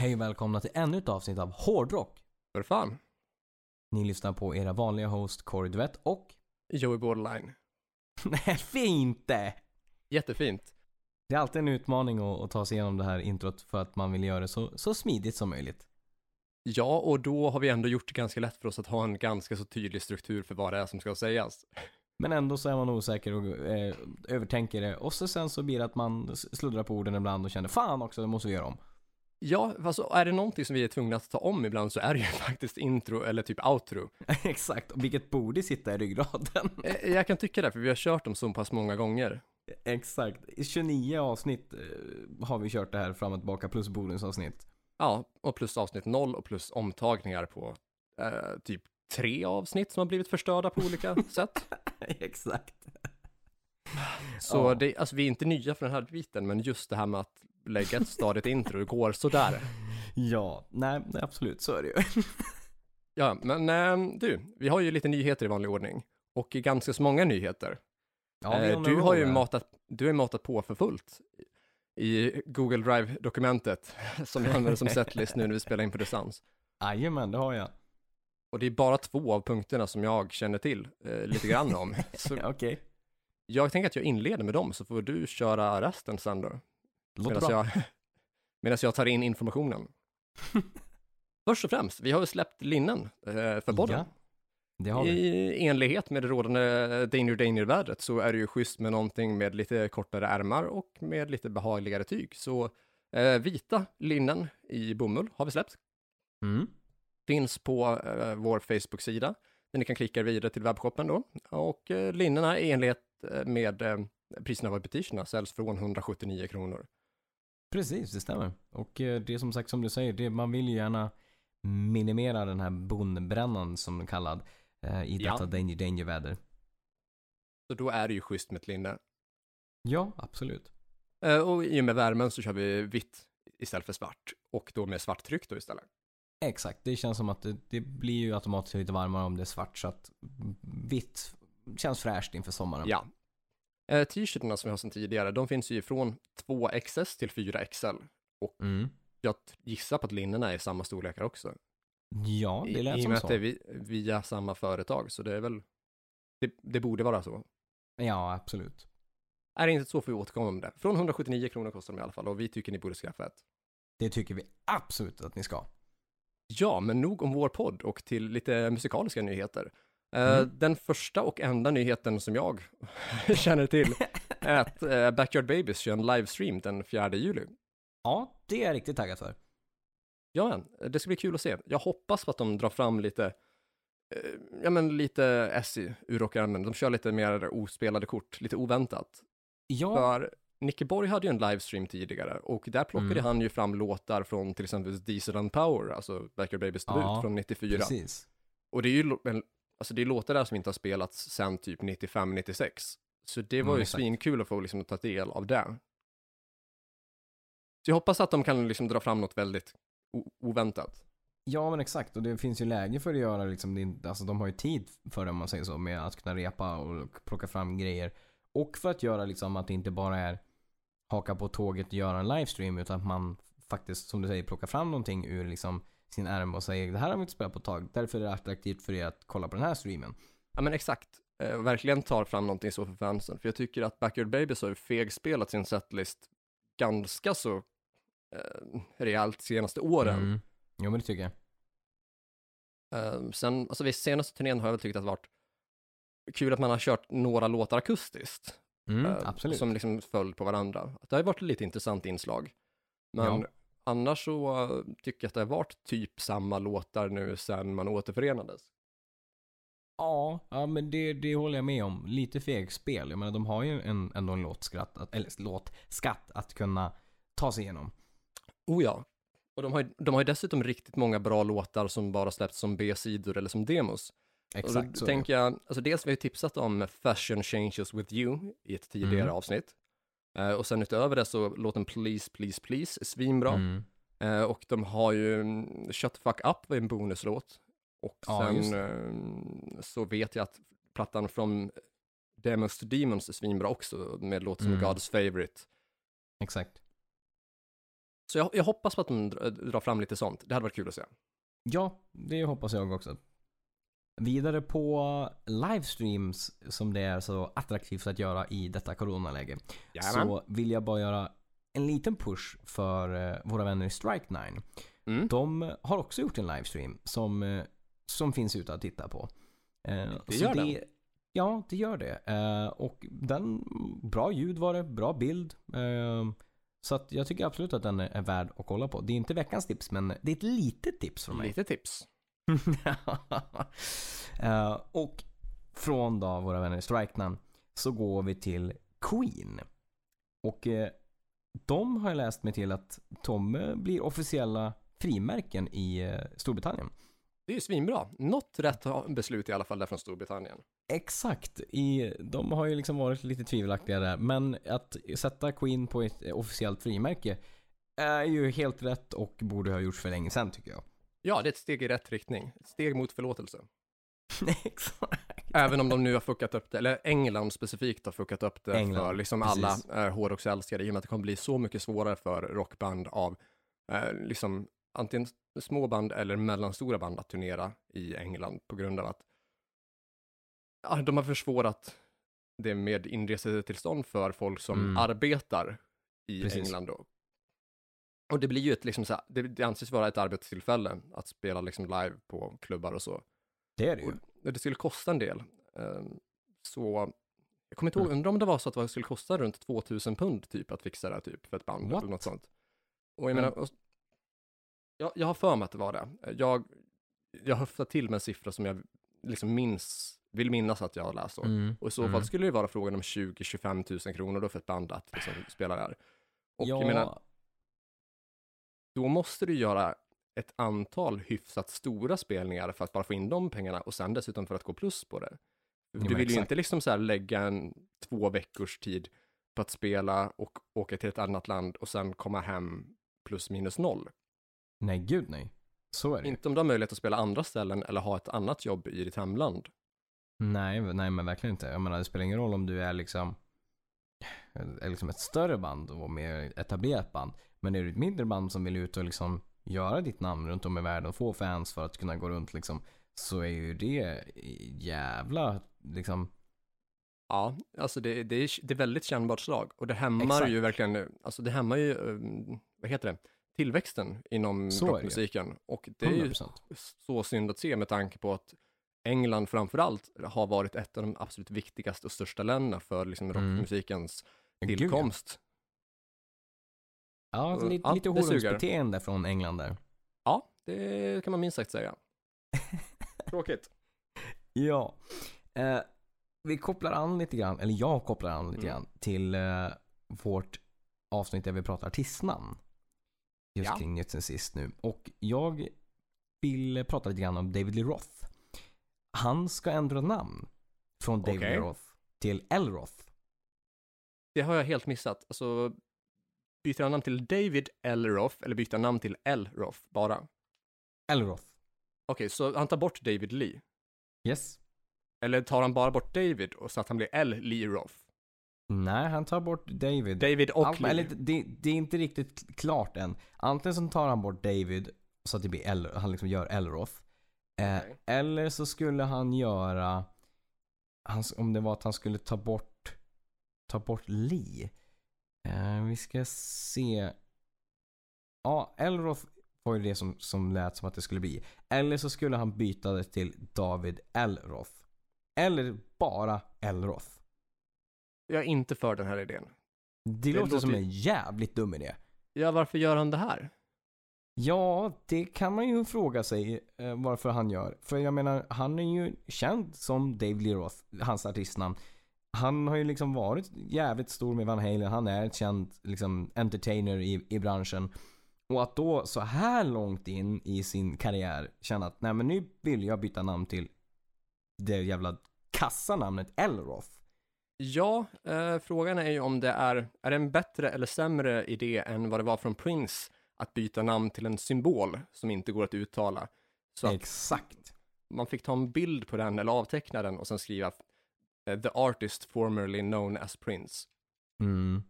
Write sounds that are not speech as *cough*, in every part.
Hej och välkomna till ännu ett avsnitt av Hårdrock. För fan. Ni lyssnar på era vanliga host Corey Duvett och... Joey Borderline. *laughs* Nej, fint! Jättefint. Det är alltid en utmaning att, att ta sig igenom det här introt för att man vill göra det så, så smidigt som möjligt. Ja, och då har vi ändå gjort det ganska lätt för oss att ha en ganska så tydlig struktur för vad det är som ska sägas. Men ändå så är man osäker och eh, övertänker det. Och så sen så blir det att man sluddrar på orden ibland och känner fan också, det måste vi göra om. Ja, alltså är det någonting som vi är tvungna att ta om ibland så är det ju *laughs* faktiskt intro eller typ outro. *laughs* Exakt, vilket borde sitta i ryggraden. *laughs* Eh, Jag kan tycka det, för vi har kört dem så pass många gånger. Exakt. I 29 avsnitt eh, har vi kört det här fram och tillbaka plus bonusavsnitt. Ja, och plus avsnitt noll och plus omtagningar på eh, typ tre avsnitt som har blivit förstörda på olika sätt. Exakt. Så Ja. det, alltså vi är inte nya för den här biten, men just det här med att lägga ett stadigt intro, det går sådär. *laughs* Ja, nej, nej, absolut, så är det ju. *laughs* Ja, men eh, du, vi har ju lite nyheter i vanlig ordning. Och ganska så många nyheter. Ja, eh, du har ju matat, du har matat på för fullt i Google Drive-dokumentet *laughs* som jag använder som setlist nu när vi spelar in på distans. Jajamän, det har jag. Och det är bara två av punkterna som jag känner till eh, lite grann om. Okej, jag tänker att jag inleder med dem, så får du köra resten sen då. Medan jag, *laughs* medan jag tar in informationen. *laughs* Först och främst, vi har ju släppt linnen eh, för podden. Ja, det har vi. I enlighet med det rådande Danger Danger-vädret så är det ju schysst med någonting med lite kortare ärmar och med lite behagligare tyg. Så eh, vita linnen i bomull har vi släppt. Mm. Finns på eh, vår Facebook-sida där ni kan klicka vidare till webbshoppen då. Och eh, linnena i enlighet eh, med eh, priserna på butikerna säljs från 179 kronor. Precis, det stämmer. Och eh, det är som sagt som du säger, det, man vill ju gärna minimera den här bondbrännan som den kallad eh, i Ja. detta danger danger väder. Så då är det ju schysst med ett linne. Ja, absolut. Eh, och i och med värmen så kör vi vitt istället för svart. Och då med svart tryck då istället. Exakt, det känns som att det, det blir ju automatiskt lite varmare om det är svart så att vitt känns fräscht inför sommaren. Ja. Eh, T-shirtarna som vi har sedan tidigare, de finns ju från 2XS till 4XL. Mm. Jag gissar på att linnena är i samma storlekar också. Ja, det I, lät I och som med så. att det är vi, via samma företag, så det är väl, det, det borde vara så. Ja, absolut. Är det inte så får vi återkomma om det. Från 179 kronor kostar de i alla fall och vi tycker ni borde skaffa ett. Det tycker vi absolut att ni ska. Ja, men nog om vår podd och till lite musikaliska nyheter. Eh, Mm. Den första och enda nyheten som jag *laughs* känner till är att eh, Backyard Babies kör en livestream den 4 juli. Ja, det är jag riktigt taggad för. Ja, det ska bli kul att se. Jag hoppas på att de drar fram lite, eh, ja men lite Essie ur rockärmen. De kör lite mer ospelade kort, lite oväntat. Ja, För Nicke Borg hade ju en livestream tidigare och där plockade Mm. han ju fram låtar från till exempel Diesel and Power, alltså Backyard Babies debut Ja, från 94. precis. Och det är ju men, alltså det är låtar där som inte har spelats sedan typ 95-96. Så det var Mm, ju exakt. svinkul att få liksom ta del av det. Så jag hoppas att de kan liksom dra fram något väldigt oväntat. Ja men exakt och det finns ju läge för att göra liksom, det, alltså de har ju tid för det om man säger så med att kunna repa och plocka fram grejer. Och för att göra liksom att det inte bara är haka på tåget och göra en livestream utan att man faktiskt som du säger plockar fram någonting ur liksom sin ärm och säger det här har vi inte spelat på ett tag. Därför är det attraktivt för er att kolla på den här streamen. Ja men exakt, eh, verkligen tar fram någonting så för fansen. För jag tycker att Backyard Babies har ju fegspelat sin setlist ganska så eh, rejält senaste åren. Mm. Jo men det tycker jag. Eh, sen, alltså visst, senaste turnén har jag väl tyckt att det varit kul att man har kört några låtar akustiskt. Mm, eh. Som liksom föll på varandra. Det har ju varit ett lite intressant inslag. Men Ja. Annars så eh, tycker jag att det har varit typ samma låtar nu sedan man återförenades. Ja, ja men det, det håller jag med om. Lite fegspel. Jag menar de har ju en, ändå en låtskatt, att, eller låtskatt att kunna ta sig igenom. Oh ja. Och de har, de har ju dessutom riktigt många bra låtar som bara släppts som B-sidor eller som demos. Exakt och då så. tänker jag, alltså dels vi har ju tipsat om Fashion Changes With You i ett tidigare Mm. avsnitt. Eh, och sen utöver det så låten Please Please Please är svinbra. Mm. Eh, och de har ju mm, Shut the Fuck Up var en bonuslåt. Och Ja, sen eh, så vet jag att plattan från Demons to Demons är svinbra också med låtar som Mm. God's Favorite. Exakt. Så jag, jag hoppas på att de dra- drar fram lite sånt. Det hade varit kul att se. Ja, det hoppas jag också. Vidare på livestreams som det är så attraktivt att göra i detta coronaläge. Så vill jag bara göra en liten push för eh, våra vänner i Strike 9. Mm. De har också gjort en livestream som, eh, som finns ute att titta på. Eh, Det gör den. Ja, det gör det. Och den, bra ljud var det, bra bild. Så att jag tycker absolut att den är är värd att kolla på. Det är inte veckans tips, men det är ett litet tips från mig. Lite tips. *laughs* Eh, och från då våra vänner i Strikenan så går vi till Queen. Och eh, de har jag läst mig till att de eh, blir officiella frimärken i eh, Storbritannien. Det är ju svinbra. Något rätt beslut i alla fall där från Storbritannien. Exakt. I, de har ju liksom varit lite tvivelaktiga där. Men att sätta Queen på ett officiellt frimärke är ju helt rätt och borde ha gjorts för länge sedan tycker jag. Ja, det är ett steg i rätt riktning. Ett steg mot förlåtelse. *laughs* Exakt. Även om de nu har fuckat upp det, eller England specifikt har fuckat upp det England, för liksom precis. alla eh, hårdrocksälskare i och med att det kommer bli så mycket svårare för rockband av eh, liksom antingen små band eller mellanstora band att turnera i England på grund av att ja, de har försvårat det med inresetillstånd för folk som Mm. arbetar i Precis. England då. Och det blir ju ett, liksom så här, det, det anses vara ett arbetstillfälle att spela liksom live på klubbar och så. Det är det ju. Och det skulle kosta en del. Ehm, Så jag kommer inte ihåg, Mm. undrar om det var så att det skulle kosta runt 2000 pund typ att fixa det här, typ för ett band What? eller något sånt. Och jag Mm. menar, och, jag, jag har för mig att det var det. Jag, jag höftar till med en siffra som jag liksom minns, vill minnas att jag har läst. Mm. Och i så Mm. fall skulle det vara frågan om 20-25 000 kronor då för ett band att liksom spela där. Och ja, jag menar, då måste du göra ett antal hyfsat stora spelningar för att bara få in de pengarna och sen dessutom för att gå plus på det. Du vill ju exakt. inte liksom så här lägga en två veckors tid på att spela och åka till ett annat land och sen komma hem plus minus noll. nej gud nej. Så är det ju. Inte om du har möjlighet att spela andra ställen eller ha ett annat jobb i ditt hemland. Nej, nej men verkligen inte. Jag menar det spelar ingen roll om du är liksom, liksom ett större band och mer etablerat band. Men är du ett mindre band som vill ut och liksom göra ditt namn runt om i världen och få fans för att kunna gå runt liksom. Så är ju det jävla liksom. Ja, alltså det, det, är, det är väldigt kännbart slag och det hämmar Exakt. ju verkligen, alltså det hämmar ju, um, vad heter det, tillväxten inom Så rockmusiken. Och det är ju 100%. så synd att se med tanke på att England framförallt har varit ett av de absolut viktigaste och största länderna för liksom Mm. rockmusikens Gud, ja. tillkomst. Ja, Ja, lite, lite det suger. horungsbeteende från England där. Ja, det kan man minst sagt säga. *laughs* Tråkigt. Ja. Eh, vi kopplar an lite grann, eller jag kopplar an lite Mm. grann till eh, vårt avsnitt där vi pratar artistnamn. Just Ja. kring Nytt sen sist nu. Och jag vill prata lite grann om David Lee Roth. Han ska ändra namn från David. Lee Roth till L. Roth. Det har jag helt missat. Alltså, byter han namn till David L. Roth eller byter han namn till L. Roth bara? L. Roth. Okej, så han tar bort David Lee? Yes. Eller tar han bara bort David och så att han blir L. Lee Roth? Nej, han tar bort David. David och Allt- Lee? eller, det, det är inte riktigt klart än. Antingen så tar han bort David så att det blir L, han liksom gör Elroth. Eh. Eller så skulle han göra, hans, om det var att han skulle ta bort, ta bort Lee. Eh, vi ska se. Ja, Elroth var ju det som, som lät som att det skulle bli. Eller så skulle han byta det till David Elroth. Eller bara Elroth. Jag är inte för den här idén. Det, Det låter låter som ju- en jävligt dum idé. Ja, varför gör han det här? Ja, det kan man ju fråga sig eh, varför han gör. För jag menar, han är ju känd som Dave Lee Roth, hans artistnamn. Han har ju liksom varit jävligt stor med Van Halen. Han är ett känd liksom, entertainer i, i branschen. Och att då så här långt in i sin karriär känna att nej men nu vill jag byta namn till det jävla kassa namnet Elroth. Ja, eh, frågan är ju om det är, är det en bättre eller sämre idé än vad det var från Prince att byta namn till en symbol som inte går att uttala. Så att Exakt. man fick ta en bild på den eller avteckna den och sen skriva eh, The artist formerly known as Prince. Mm.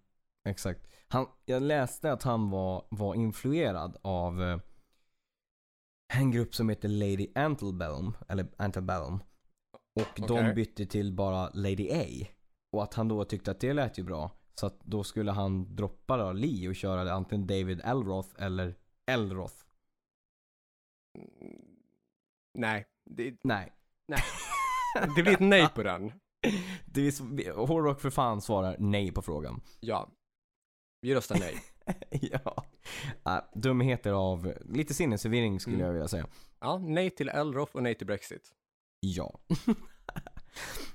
exakt. Han, jag läste att han var, var influerad av eh, en grupp som heter Lady Antebellum, eller Antebellum. Och de Okej. bytte till bara Lady A. Och att han då tyckte att det lät ju bra. Så att då skulle han droppa då Lee och köra antingen David Elroth eller Elroth. Mm, Nej, det, Nej. *laughs* det blir ett nej på den. Det är, Hårdrock för fan svarar nej på frågan. Ja. Vi röstar nej. *laughs* ja. Äh, dumheter av lite sinnesförvirring skulle Mm. jag vilja säga. Ja, nej till Elroth och nej till Brexit. Ja. *laughs*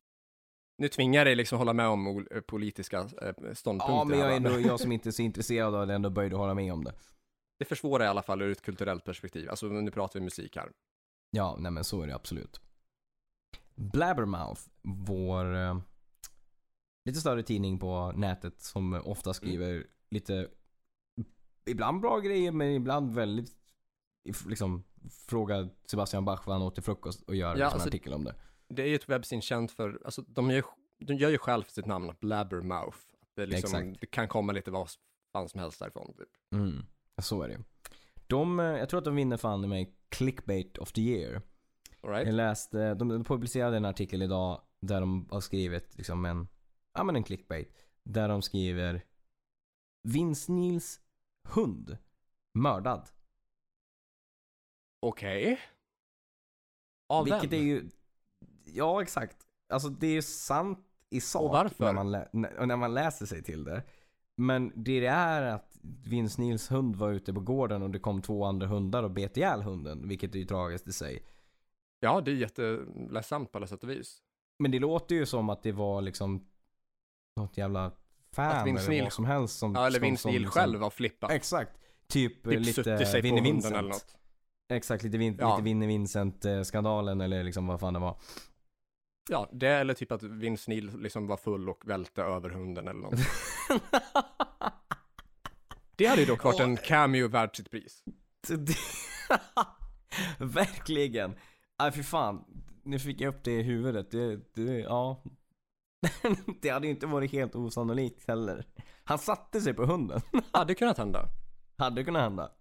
Nu tvingar jag dig liksom hålla med om eh, politiska eh, ståndpunkter. ja, men jag är ändå, jag som *laughs* inte är så intresserad av det, ändå böjd att hålla med om det. Det försvårar i alla fall ur ett kulturellt perspektiv. Alltså nu pratar vi musik här. Ja, nej men så är det absolut. Blabbermouth, vår eh, lite större tidning på nätet som ofta skriver lite, ibland bra grejer men ibland väldigt, liksom, fråga Sebastian Bach vad han åt till frukost och gör Ja, en alltså- artikel om det. Det är ju ett webbsin känt för, alltså de gör, de gör ju själv sitt namn, Blabbermouth. Det, liksom, det kan komma lite vad fan som helst därifrån. Typ. Mm, så är det de, eh, Jag tror att de vinner fan med Clickbait of the year. All right? Jag läste, de de publicerade en artikel idag där de har skrivit liksom en, ja men en clickbait. Där de skriver Vince Nils hund mördad. Okej. Av Vilket vem? är ju, ja exakt. Alltså det är ju sant i sak Och? När, man när man läser sig till det. Men det det är att Vince Nils hund var ute på gården och det kom två andra hundar och bet ihjäl hunden. Vilket är ju tragiskt i sig. Ja, det är jätteledsamt på alla sätt och vis. Men det låter ju som att det var liksom något jävla fan eller Neil- vad som helst som... Ja, eller som, Vince som Neil liksom- själv var flippad. Exakt. Typ, Typ lite Vinnie Vincent. eller något. Exakt, lite, vin, Ja. lite Vinnie Vincent-skandalen eller liksom vad fan det var. Ja, det eller typ att Vince Neil liksom var full och välte över hunden eller något. *laughs* Det hade ju dock varit en cameo värd sitt pris. *laughs* Verkligen. Nej fy fan. Nu fick jag upp det i huvudet. Det, det, ja. *laughs* det hade ju inte varit helt osannolikt heller. Han satte sig på hunden. Hade kunnat hända. Hade kunnat hända.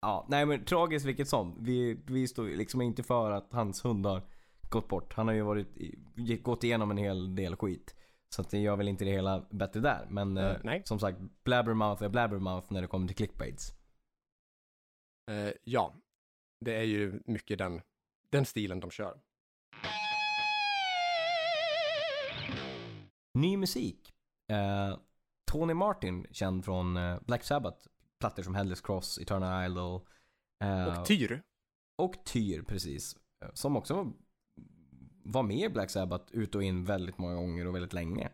Ja, nej men tragiskt vilket som. Vi, vi står liksom inte för att hans hund har gått bort. Han har ju varit, gått igenom en hel del skit. Så att det gör väl inte det hela bättre där. Men Eh, eh, nej. som sagt, blabbermouth är blabbermouth när det kommer till clickbaits. Eh, ja, det är ju mycket den, den stilen de kör. Ny musik. Eh, Tony Martin, känd från eh, Black Sabbath. Plattor som Headless Cross, Eternal Idol. eh, Och Tyr, och Tyr, precis. Eh, Som också var, med i Black Sabbath ut och in väldigt många gånger och väldigt länge.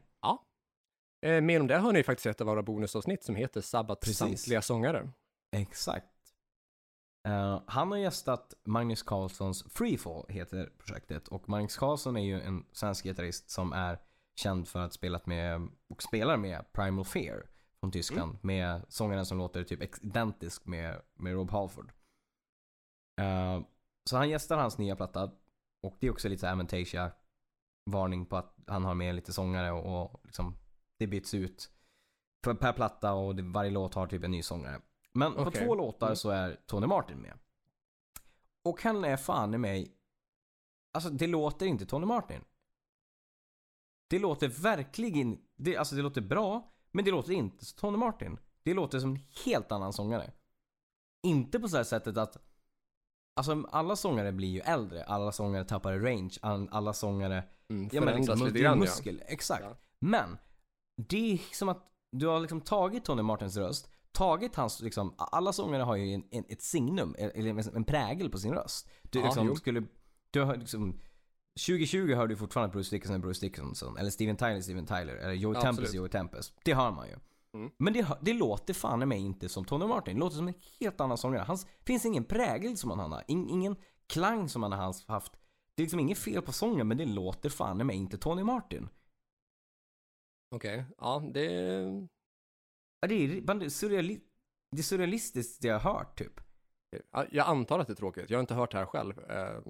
eh, mer om det har ni faktiskt sett av våra bonusavsnitt som heter Precis. samtliga sångare. Exakt. Eh, han har gästat Magnus Carlssons Freefall, heter projektet. Och Magnus Carlsson är ju en svensk gitarrist som är känd för att spelat med, och spelar med Primal Fear från Tyskland. Med sångaren som låter typ identisk med, med Rob Halford. Eh, så han gästar hans nya platta. Och det är också lite Avantasia varning på att han har med lite sångare och, och liksom det byts ut per, per platta och det, varje låt har typ en ny sångare. Men på Okej. två låtar Mm. så är Tony Martin med. Och han är fan i mig... Alltså det låter inte Tony Martin. Det låter verkligen... Det, alltså det låter bra, men det låter inte som Tony Martin. Det låter som en helt annan sångare. Inte på så här sättet att... Alltså alla sångare blir ju äldre, alla sångare tappar range, all- alla sångare Mm, Ja men liksom, lite grann ja. muskel, exakt. Ja. Men, det är som att du har liksom tagit Tony Martins röst, tagit hans, liksom, alla sångare har ju en, en, ett signum, eller en prägel på sin röst. Du Ja, liksom jo. skulle, du har liksom 2020 hör du fortfarande Bruce Dickinson Bruce Dickinson, eller Steven Tyler Steven Tyler, eller Joey Ja, Tempest. Joey Tempest. Det hör man ju. Mm. Men det, det låter fan i mig inte som Tony Martin. Det låter som en helt annan sångare. Hans finns ingen prägel som han har. In, ingen klang som han har haft. Det är liksom inget fel på sången men det låter fan i mig inte Tony Martin. Okej, ja det... Ja, Det är, det är, surreali, det det jag har hört typ. ja, Jag antar att det är tråkigt. Jag har inte hört det här själv. Eh,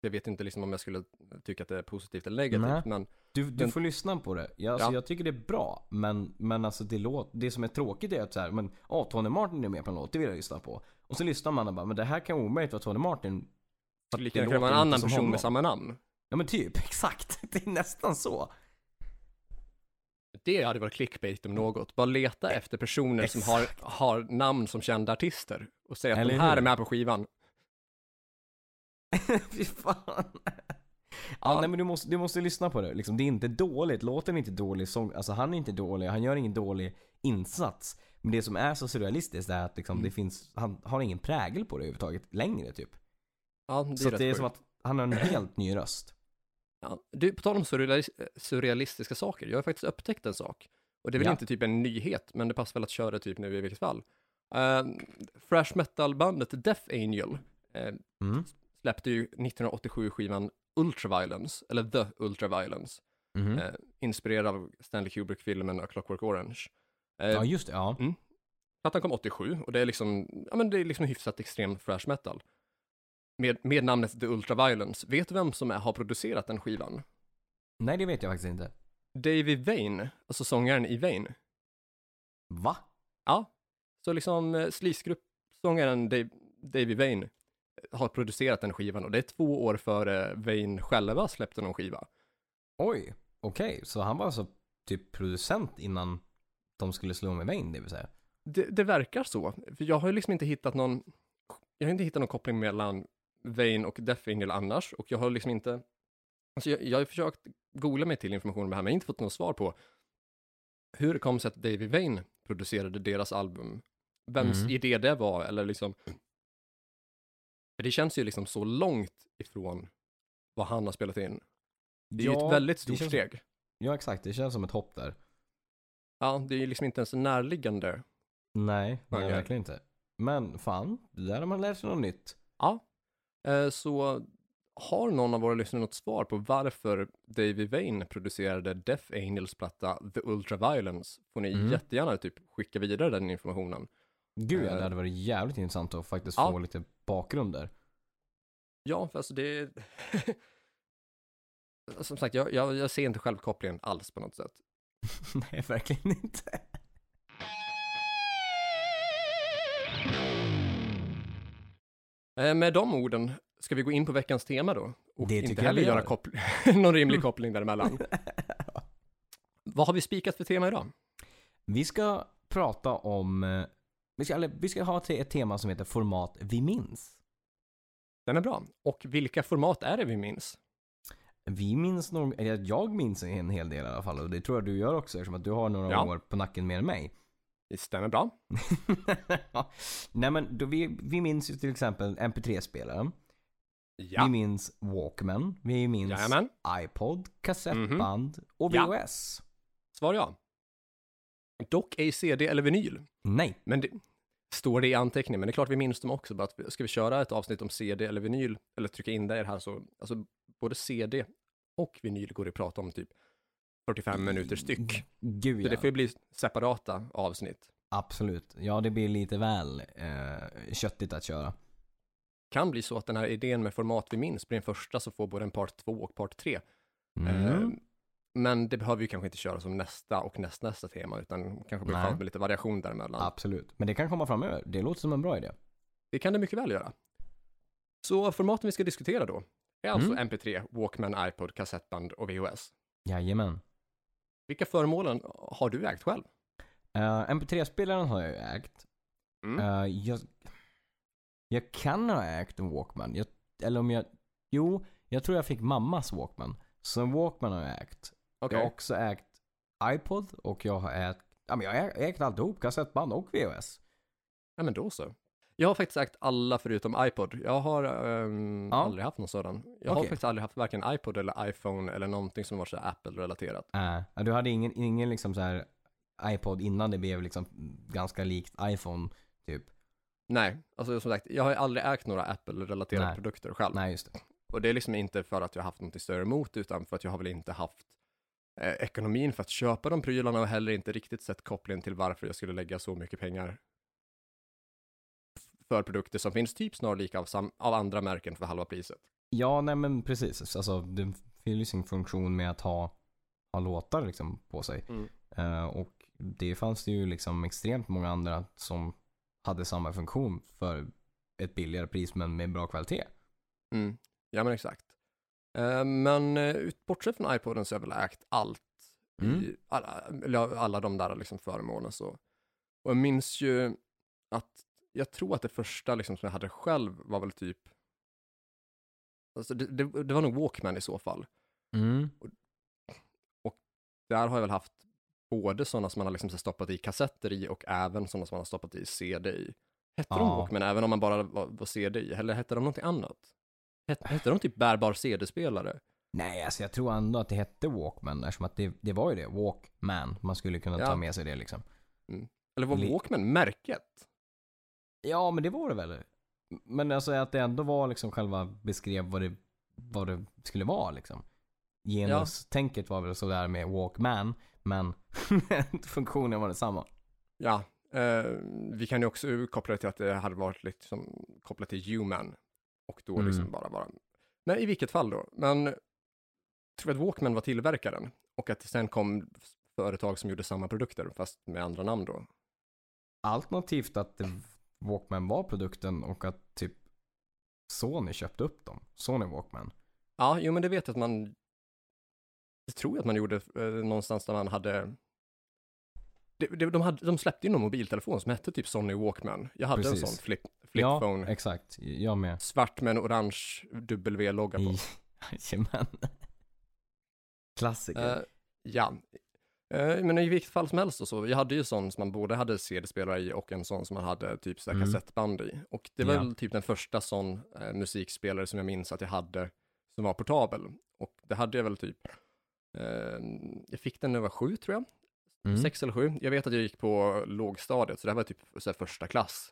Jag vet inte liksom om jag skulle tycka att det är positivt eller negativt, Nej. men Du, du får lyssna på det. Jag, alltså, Ja. jag tycker det är bra. Men, men alltså det, låt, det som är tråkigt är att så här, men åh, Tony Martin är med på en låt, det vill jag lyssna på. Och så lyssnar man och bara, men det här kan omöjligt vara Tony Martin. för lika det gärna vara en annan person honom. med samma namn. Ja men typ, *laughs* exakt. Det är nästan så. Det hade varit clickbait om något. Bara leta efter personer som har, har namn som kända artister och säga att Eller de här hur? är med på skivan. *laughs* Fy fan. Ja, nej men du måste, du måste lyssna på det. Liksom, det är inte dåligt, låten är inte dålig, sång, alltså han är inte dålig, han gör ingen dålig insats. Men det som är så surrealistiskt är att liksom, Mm. det finns, han har ingen prägel på det överhuvudtaget längre typ. Ja, det är Så rätt det är sjukt. som att han har en helt ny röst. Ja, du, på tal om surrealis- surrealistiska saker, jag har faktiskt upptäckt en sak. Och det är väl Ja. inte typ en nyhet, men det passar väl att köra det typ nu i vilket fall. Uh, Thrash metal-bandet Death Angel eh, Mm. släppte ju 1987 skivan Ultraviolence, eller The Ultraviolence, Mhm. eh, inspirerad av Stanley Kubrick-filmen A Clockwork Orange. Eh, Ja just det, ja. Plattan kom 87 och det är liksom, ja men det är liksom hyfsat extrem thrash metal. Med, med namnet The Ultraviolence. Vet du vem som är, har producerat den skivan? Nej det vet jag faktiskt inte. Davy Vane, alltså sångaren i Vane. Va? Ja, så liksom eh, Sleaze-grupp-sångaren Dave, Davy Vane har producerat den skivan och det är två år före Vane själva släppte någon skiva. Oj, okej. Så han var alltså typ producent innan de skulle slå med Wayne det vill säga? Det, det verkar så, för jag har ju liksom inte hittat någon, jag har inte hittat någon koppling mellan Vane och Death Angel annars och jag har liksom inte, alltså jag, jag har försökt googla mig till information om det här men jag har inte fått något svar på hur det kom sig att Davy Vane producerade deras album, vems Mm. idé det var eller liksom, för det känns ju liksom så långt ifrån vad han har spelat in. Det är ju ett väldigt stort känns- steg. Ja exakt, det känns som ett hopp där. Ja, det är ju liksom inte ens närliggande. Nej, nej Okej. verkligen inte. Men fan, där har man lärt sig något nytt. Ja, eh, så har någon av våra lyssnare något svar på varför Davy Vane producerade Death Angels platta The Ultraviolence får ni Mm. jättegärna typ skicka vidare den informationen. Gud ja, Eh. det hade varit jävligt intressant att faktiskt Ja. få lite bakgrund där. Ja, för alltså det... *laughs* Som sagt, jag, jag, jag ser inte själv kopplingen alls på något sätt. *laughs* nej, verkligen inte. Eh, med de orden ska vi gå in på veckans tema då. Och Det inte heller göra gör. koppl- *laughs* någon rimlig koppling däremellan. Vad har vi spikat för tema idag? Vi ska prata om, eh, vi ska, eller, vi ska ha te- ett tema som heter format vi minns. Den är bra. Och vilka format är det vi minns? Vi minns nog, eller jag minns en hel del i alla fall och det tror jag du gör också eftersom att du har några Ja. år på nacken mer än mig. Det stämmer bra. *laughs* Nej men då vi, vi minns ju till exempel MP3-spelaren. Ja. Vi minns Walkman. Vi minns Jajamän. iPod, kassettband och Ja. VHS. Svar ja. Dock ej CD eller vinyl. Nej. Men det står det i anteckningen, men det är klart vi minns dem också. Bara att ska vi köra ett avsnitt om CD eller vinyl, eller trycka in det här så, alltså både CD och vinyl går det att prata om typ 45 minuter styck. Gud Så ja. det får ju bli separata avsnitt. Absolut. Ja det blir lite väl eh, köttigt att köra. Kan bli så att den här idén med format vi minns blir den första som får både en part 2 och part 3. Mm. Eh, men det behöver vi kanske inte köra som nästa och nästnästa tema, utan kanske skönt med lite variation däremellan. Absolut. Men det kan komma framöver. Det låter som en bra idé. Det kan det mycket väl göra. Så formaten vi ska diskutera då är alltså Mm. MP3, Walkman, iPod, kassettband och VHS. Jajamän. Vilka föremålen har du ägt själv? Uh, MP3-spelaren har jag ju ägt. Mm. Eh, jag, jag kan ha ägt en Walkman. Jag, eller om jag... Jo, jag tror jag fick mammas Walkman. Så en Walkman har jag ägt. Okej, Jag har också ägt iPod och jag har ägt... Ja men jag har ägt alltihop. Kassettband och VHS. ja men då så. Jag har faktiskt ägt alla förutom iPod. Jag har ehm, Ja. aldrig haft någon sådan. Jag har Okej. faktiskt aldrig haft varken iPod eller iPhone eller någonting som var så Apple-relaterat. Äh, du hade ingen, ingen liksom så här iPod innan det blev liksom ganska likt iPhone typ. Nej, alltså som sagt, jag har aldrig ägt några Apple-relaterade produkter själv. Nej just det. Och det är liksom inte för att jag har haft något större emot, utan för att jag har väl inte haft eh, ekonomin för att köpa de prylarna och heller inte riktigt sett kopplingen till varför jag skulle lägga så mycket pengar för produkter som finns typ snarlika av, av andra märken för halva priset. Ja, nej men precis. Alltså det fyller ju sin funktion med att ha, ha låtar liksom på sig. Mm. Eh, och det fanns det ju liksom extremt många andra som hade samma funktion för ett billigare pris men med bra kvalitet. Mm. Ja men exakt. Eh, men eh, bortsett från iPoden så har jag väl ägt allt Mm. i alla, alla de där liksom föremålen så. Och jag minns ju att jag tror att det första liksom som jag hade själv var väl typ Alltså det, det, det var nog Walkman i så fall. Mm. Där har jag väl haft både sådana som man har liksom stoppat i kassetter i och även sådana som man har stoppat i CD i. Hette de Ja. Walkman även om man bara var, var CD i? Eller hette de någonting annat? Hette, de typ bärbar CD-spelare? Nej, alltså jag tror ändå att det hette Walkman eftersom att det, det var ju det. Walkman. Man skulle kunna Ja. ta med sig det liksom. Eller var Walkman märket? Ja, men det var det väl. Men alltså att det ändå var liksom själva beskrev vad det, vad det skulle vara liksom. Genustänket var väl sådär med Walkman, men *laughs* funktionen var detsamma. Ja, eh, vi kan ju också koppla det till att det hade varit liksom kopplat till Human och då liksom Mm. bara vara. Men i vilket fall då? Men jag tror att Walkman var tillverkaren och att det sen kom företag som gjorde samma produkter fast med andra namn då. Alternativt att Walkman var produkten och att typ Sony köpte upp dem. Sony Walkman. Ja, jo men det vet jag att man, det tror jag att man gjorde eh, någonstans där man hade, det, de, hade de släppte ju någon mobiltelefon som hette typ Sony Walkman. Jag hade Precis. en sån flip, flip ja, exakt. Jag med. svart med en orange W-logga på. *laughs* Jajamän. Klassiker. Eh, ja, Eh, men i vilket fall som helst och så, jag hade ju sån som man både hade CD-spelare i och en sån som man hade typ så Mm. kassettband i. Och det var Ja. väl typ den första sån eh, musikspelare som jag minns att jag hade som var portabel. Och det hade jag väl typ, jag fick den när jag var sju tror jag, Mm. sex eller sju. Jag vet att jag gick på lågstadiet, så det här var typ så första klass.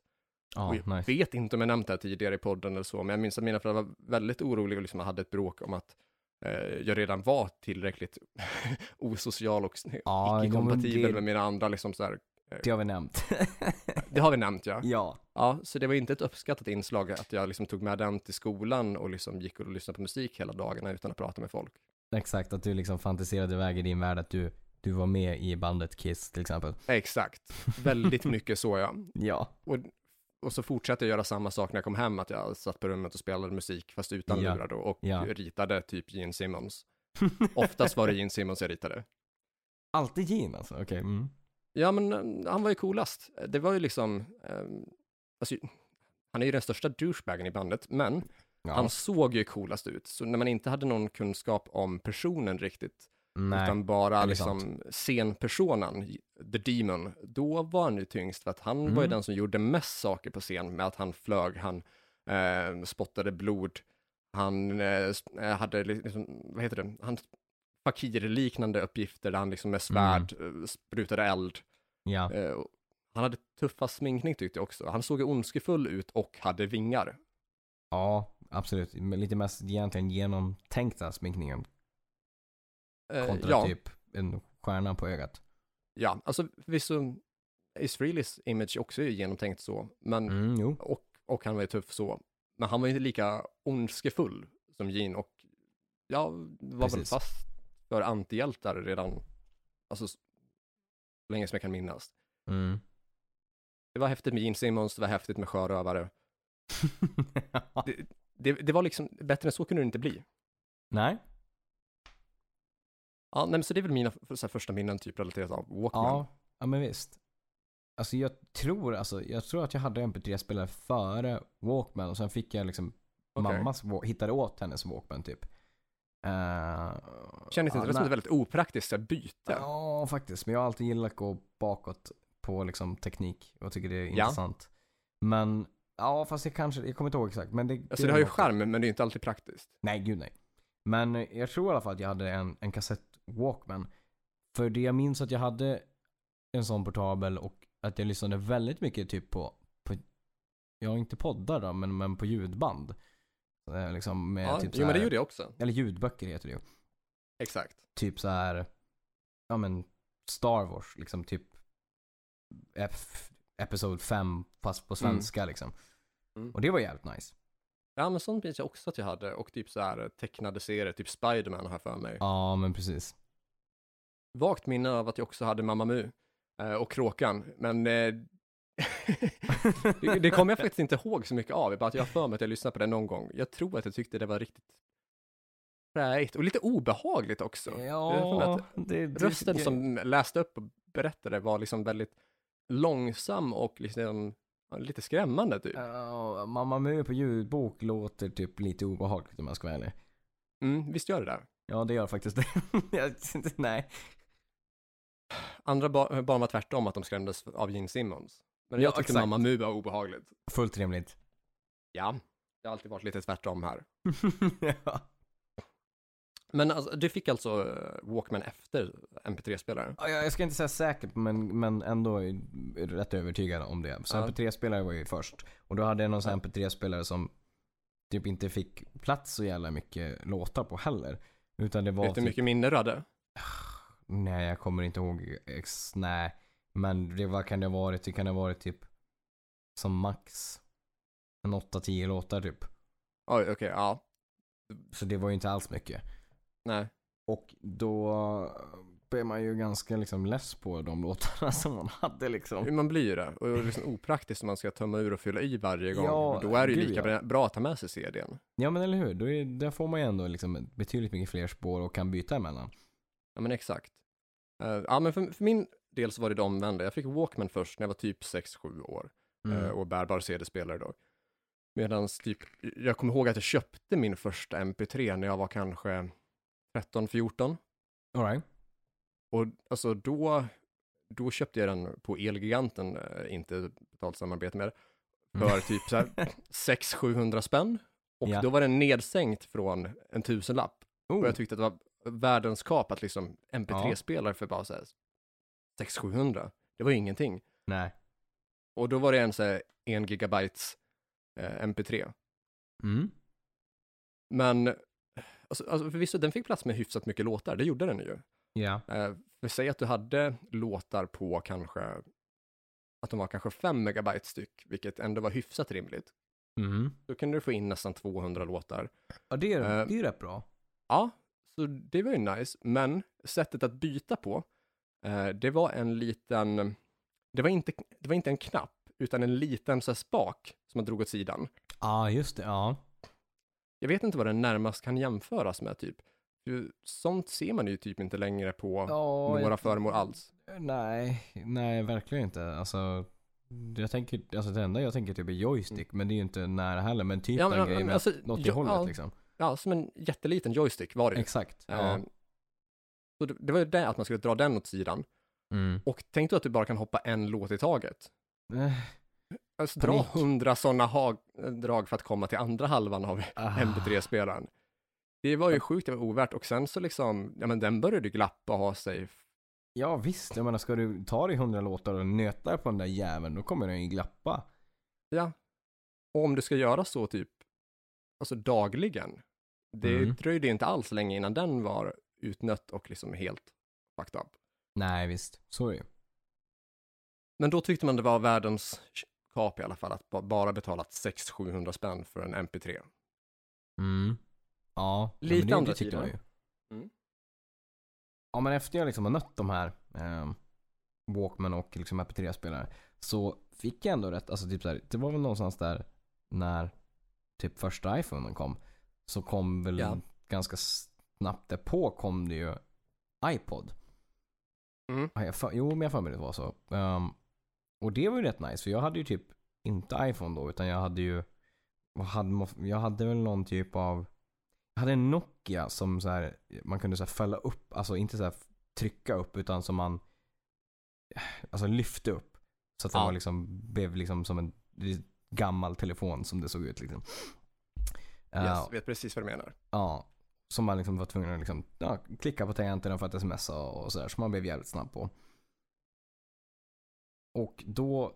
Ja, och jag nice. vet inte om jag nämnt det här tidigare i podden eller så, men jag minns att mina föräldrar var väldigt oroliga och liksom hade ett bråk om att eh, jag redan var tillräckligt *laughs* osocial och Ja, icke-kompatibel det- med mina andra liksom så här. Det har vi nämnt. *laughs* Det har vi nämnt ja. ja. Ja, så det var inte ett uppskattat inslag att jag liksom tog med den till skolan och liksom gick och lyssnade på musik hela dagarna utan att prata med folk. Exakt, att du liksom fantiserade iväg i din värld att du, du var med i bandet Kiss till exempel. Exakt, väldigt *laughs* mycket så ja. Ja. Och så fortsatte jag göra samma sak när jag kom hem, att jag satt på rummet och spelade musik, fast utan Ja. lurar då, och Ja. ritade typ Gene Simmons. *laughs* Oftast var det Gene Simmons jag ritade. Alltid Gene alltså, okej. Mm. Ja, men eh, han var ju coolast. Det var ju liksom, eh, alltså, han är ju den största douchebagen i bandet, men Ja. han såg ju coolast ut. Så när man inte hade någon kunskap om personen riktigt, Nej. utan bara liksom scenpersonen, the demon, då var han ju tyngst för att han var ju Mm. den som gjorde mest saker på scen med att han flög, han eh, spottade blod, han eh, eh, hade liksom, vad heter det, han fakir-liknande uppgifter där han liksom med svärd eh, sprutade eld. Ja. Eh, han hade tuffa sminkning tyckte jag också. Han såg ondskefull ut och hade vingar. ja, absolut. Lite mest egentligen genomtänkta sminkningen kontra ja, typ en stjärna på ögat. ja, alltså förvisso, Ace Frehley's image också är genomtänkt så, men Mm, och, och han var ju tuff så. Men han var ju inte lika ondskefull som Gene och jag var väl Precis. fast för antihjältar redan, alltså så länge som jag kan minnas. Mm. Det var häftigt med Gene Simmons, det var häftigt med sjörövare. *laughs* Det, det var liksom, bättre än så kunde det inte bli. Nej. Ja, nej, men så det är väl mina så här, första minnen typ relaterat av Walkman. Ja, ja men visst. Alltså jag tror, alltså, jag tror att jag hade MP3-spelare före Walkman och sen fick jag liksom Okej. mammas, hittade åt hennes Walkman typ. Uh, Kändes inte det som ett väldigt opraktiskt här, byte? Ja, faktiskt. Men jag har alltid gillat att gå bakåt på liksom teknik och tycker det är Ja. intressant. Men, ja fast jag kanske, jag kommer inte ihåg exakt. Men det, Alltså det har ju charm, men det är inte alltid praktiskt. Nej, gud nej. Men jag tror i alla fall att jag hade en, en kassett Walkman. För det jag minns att jag hade en sån portabel och att jag lyssnade väldigt mycket typ på, på ja inte poddar då, men, men på ljudband. Liksom med Ja, typ jo, men det här- gjorde jag också. Eller ljudböcker heter det ju. Exakt. Typ så här, ja men Star Wars, liksom typ F, Episod 5 fast på svenska liksom. Mm. Och det var jävligt nice. Ja, men sånt minns jag också att jag hade. Och typ så här tecknade serier, typ Spiderman jag för mig. Ja, men precis. Vagt minne av att jag också hade Mamma Mu eh, och Kråkan, men eh, *laughs* det, det kommer jag faktiskt inte ihåg så mycket av, bara att jag har för mig att jag lyssnade på det någon gång. Jag tror att jag tyckte det var riktigt fräigt och lite obehagligt också. Ja, det, det, Rösten som läste upp och berättade var liksom väldigt långsam och liksom lite skrämmande typ. Ja, Mamma Mu på ljudbok låter typ lite obehagligt om jag ska vara ärlig. Mm, visst gör det där. Ja, det gör faktiskt det. *laughs* Nej. Andra ba- barn var tvärtom, att de skrämdes av Gene Simmons. Men jag Ja, tyckte exakt. Mamma Mu var obehagligt. Fullt rimligt. Ja, det har alltid varit lite tvärtom här. *laughs* ja. Men alltså, du fick alltså eh, Walkman efter MP3-spelaren? Ja, Jag jag ska inte säga säkert, men, men ändå är rätt övertygad om det. Så Ja. MP3-spelare var ju först. Och då hade jag någon sån här MP3-spelare som typ inte fick plats så jävla mycket låtar på heller. Utan det var Vet du hur mycket minne du hade? *sighs* nej jag kommer inte ihåg, ex, nej. Men det var, kan det ha varit, det kan ha varit typ som max en 8-10 låtar typ. Oj, okej, ja. Så det var ju inte alls mycket. Nej. Och då blev man ju ganska liksom less på de *laughs* låtarna som man hade liksom. Man blir ju det. Och det är liksom opraktiskt om man ska tömma ur och fylla i varje gång. Ja, Då är det ju gud, lika ja. bra- att ta med sig CDn. Ja men eller hur, då är, där får man ju ändå liksom betydligt mycket fler spår och kan byta emellan. Ja, men exakt. Eh, ja, men för, för min del så var det det omvända. Jag fick Walkman först när jag var typ 6-7 år. Mm. eh, och bärbar CD-spelare då. Medan typ, jag kommer ihåg att jag köpte min första MP3 när jag var kanske 13-14. All right. Och alltså då, då köpte jag den på Elgiganten, eh, inte betalt samarbete med det, för typ så här *laughs* 600-700 spänn. Och Ja. då var den nedsänkt från en tusenlapp. Oh. Och jag tyckte att det var världens kap att liksom MP3-spelare för bara så här 600-700. Det var ju ingenting. Nej. Och då var det en så här en gigabytes eh, MP3. Mm. Men, alltså, alltså förvisso, den fick plats med hyfsat mycket låtar, det gjorde den ju. Ja. Eh, för säg att du hade låtar på kanske, att de var kanske 5 megabyte styck, vilket ändå var hyfsat rimligt. Mm. Då kunde du få in nästan 200 låtar. Ja det är, Eh. det är ju rätt bra. Ja, så det var ju nice, men sättet att byta på, eh, det var en liten, det var inte, det var inte en knapp, utan en liten så här, spak som man drog åt sidan. Ja ah, just det, ja. Jag vet inte vad den närmast kan jämföras med typ. Sånt ser man ju typ inte längre på ja några jag- föremål alls. Nej, nej verkligen inte. Alltså, jag tänker, alltså det enda jag tänker typ är joystick, men det är ju inte nära heller. Men typ Ja, men- men med alltså, något i hållet ja. liksom. Ja, som en jätteliten joystick var det. Exakt. Ja. Eh, Så det, det var ju det att man skulle dra den åt sidan. Mm. Och tänk då att du bara kan hoppa en låt i taget. Eh, Alltså, dra hundra sådana drag för att komma till andra halvan av ah. MP3-spelaren. Det var ju sjukt, det var ovärt. Och sen så liksom, ja men den började ju glappa och ha sig. Ja visst, jag menar ska du ta dig hundra låtar och nöta på den där jäveln, då kommer den ju glappa. Ja. Och om du ska göra så typ, alltså dagligen. Det Mm. dröjde inte alls länge innan den var utnött och liksom helt fucked up. Nej visst, så är det. Men då tyckte man det var världens kap i alla fall att ba- bara betala 600-700 spänn för en MP3. Mm. Ja, Lite men det, andra det tyckte man ju. Mm. Ja men efter jag liksom har nött de här eh, Walkman och liksom MP3-spelare så fick jag ändå rätt, alltså typ så här, det var väl någonstans där när typ första iPhonen kom så kom väl Ja. ganska snabbt därpå kom det ju iPod. Mm. Har jag för, jo men jag för mig det var så. Ehm, och det var ju rätt nice för jag hade ju typ inte iPhone då utan jag hade ju hade, jag hade väl någon typ av jag hade en Nokia som så här, man kunde så här fälla upp, alltså inte så här trycka upp utan som man alltså lyfte upp. Så att den Ja. var liksom, blev liksom som en gammal telefon som det såg ut liksom. Yes, Ja, vet precis vad du menar. ja, som man liksom var tvungen att liksom, ja, klicka på tangenterna för att smsa och sådär. Så man blev jävligt snabb på. Och då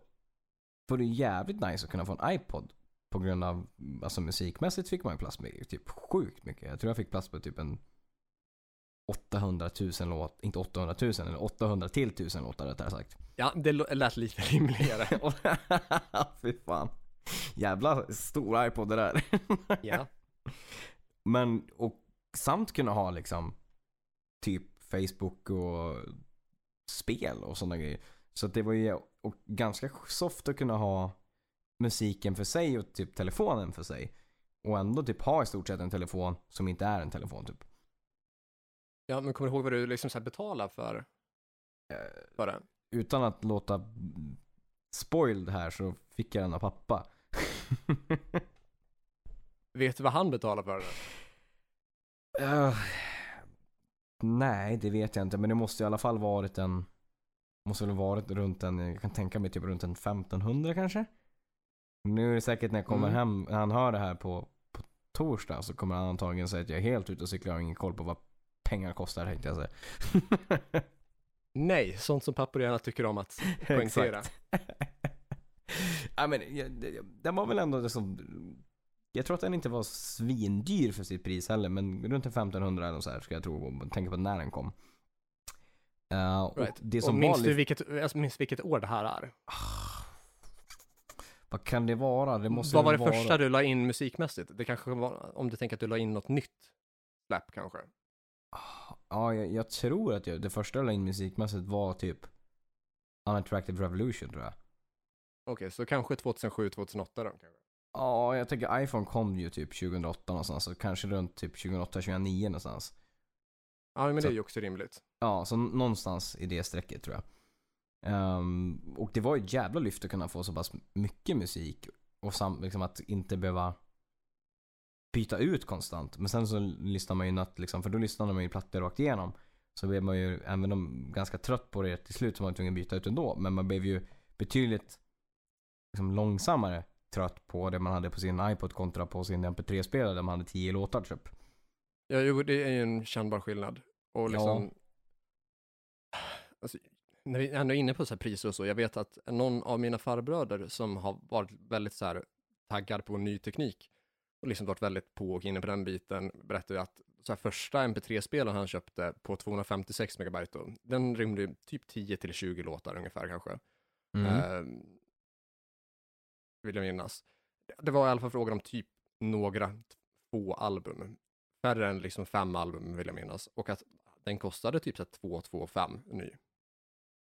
var det jävligt nice att kunna få en iPod. På grund av, alltså musikmässigt fick man ju plats med typ sjukt mycket. Jag tror jag fick plats på typ en 800 000 låt, inte 800 000, eller 800 till 1000 låtar rättare sagt. Ja, det lät lite rimligare. *laughs* *laughs* Fy fan. Jävla stor iPod det där. *laughs* Ja. Men, och samt kunna ha liksom typ Facebook och spel och sådana grejer. Så det var ju och ganska soft att kunna ha musiken för sig och typ telefonen för sig. Och ändå typ ha i stort sett en telefon som inte är en telefon typ. Ja, men kommer du ihåg vad du liksom så betalar för, Eh, för det? utan att låta spoiled här så fick jag den av pappa. *laughs* Vet du vad han betalar för det? Eh, nej, det vet jag inte. Men det måste i alla fall varit en... Måste väl varit runt en, jag kan tänka mig typ runt en 1500 kanske. Nu är det säkert när jag kommer Mm. hem, när han hör det här på, på torsdag så kommer han antagligen säga att jag är helt ute och cyklar och har ingen koll på vad pengar kostar tänkte jag säga. *laughs* Nej, sånt som pappor gärna tycker om att *laughs* poängtera. *laughs* Jag- det- den var väl ändå liksom, jag tror att den inte var svindyr för sitt pris heller, men runt en 1500 eller så här ska jag tro, man tänker på när den kom. Och Right. det Och som minns var du vilket, alltså, minns vilket år det här är? vad kan det vara? Det måste Vad var det vara... första du la in musikmässigt? Det kanske var, om du tänker att du la in något nytt släpp kanske? Ja, jag, jag tror att jag, det första jag la in musikmässigt var typ Unattractive Revolution tror jag. Okej, så kanske 2007, 2008 då? Kanske. Ja, jag tänker iPhone kom ju typ 2008 någonstans, så kanske runt typ 2008, 2009 någonstans. Ja, men Så- det är ju också rimligt. Ja, så någonstans i det strecket tror jag. Ehm, och det var ju ett jävla lyft att kunna få så pass mycket musik och sam- liksom att inte behöva byta ut konstant. Men sen så lyssnar man ju natt liksom, för då lyssnade man ju plattor rakt igenom. Så blev man ju, även om ganska trött på det till slut så var man tvungen att byta ut ändå. Men man blev ju betydligt liksom, långsammare trött på det man hade på sin iPod kontra på sin MP3-spelare där man hade tio låtar typ. Ja, jo, det är ju en kännbar skillnad. Och liksom... Alltså, när vi ändå är inne på så här priser och så, jag vet att någon av mina farbröder som har varit väldigt så här taggad på ny teknik och liksom varit väldigt på och inne på den biten, berättade ju att så här första MP3-spelaren han köpte på 256 megabyte då, den rymde typ 10 till 20 låtar ungefär kanske. Mm. Eh, vill jag minnas. Det var i alla fall frågan om typ några få album. Färre än liksom fem album vill jag minnas. Och att den kostade typ så här 2 2 5 ny.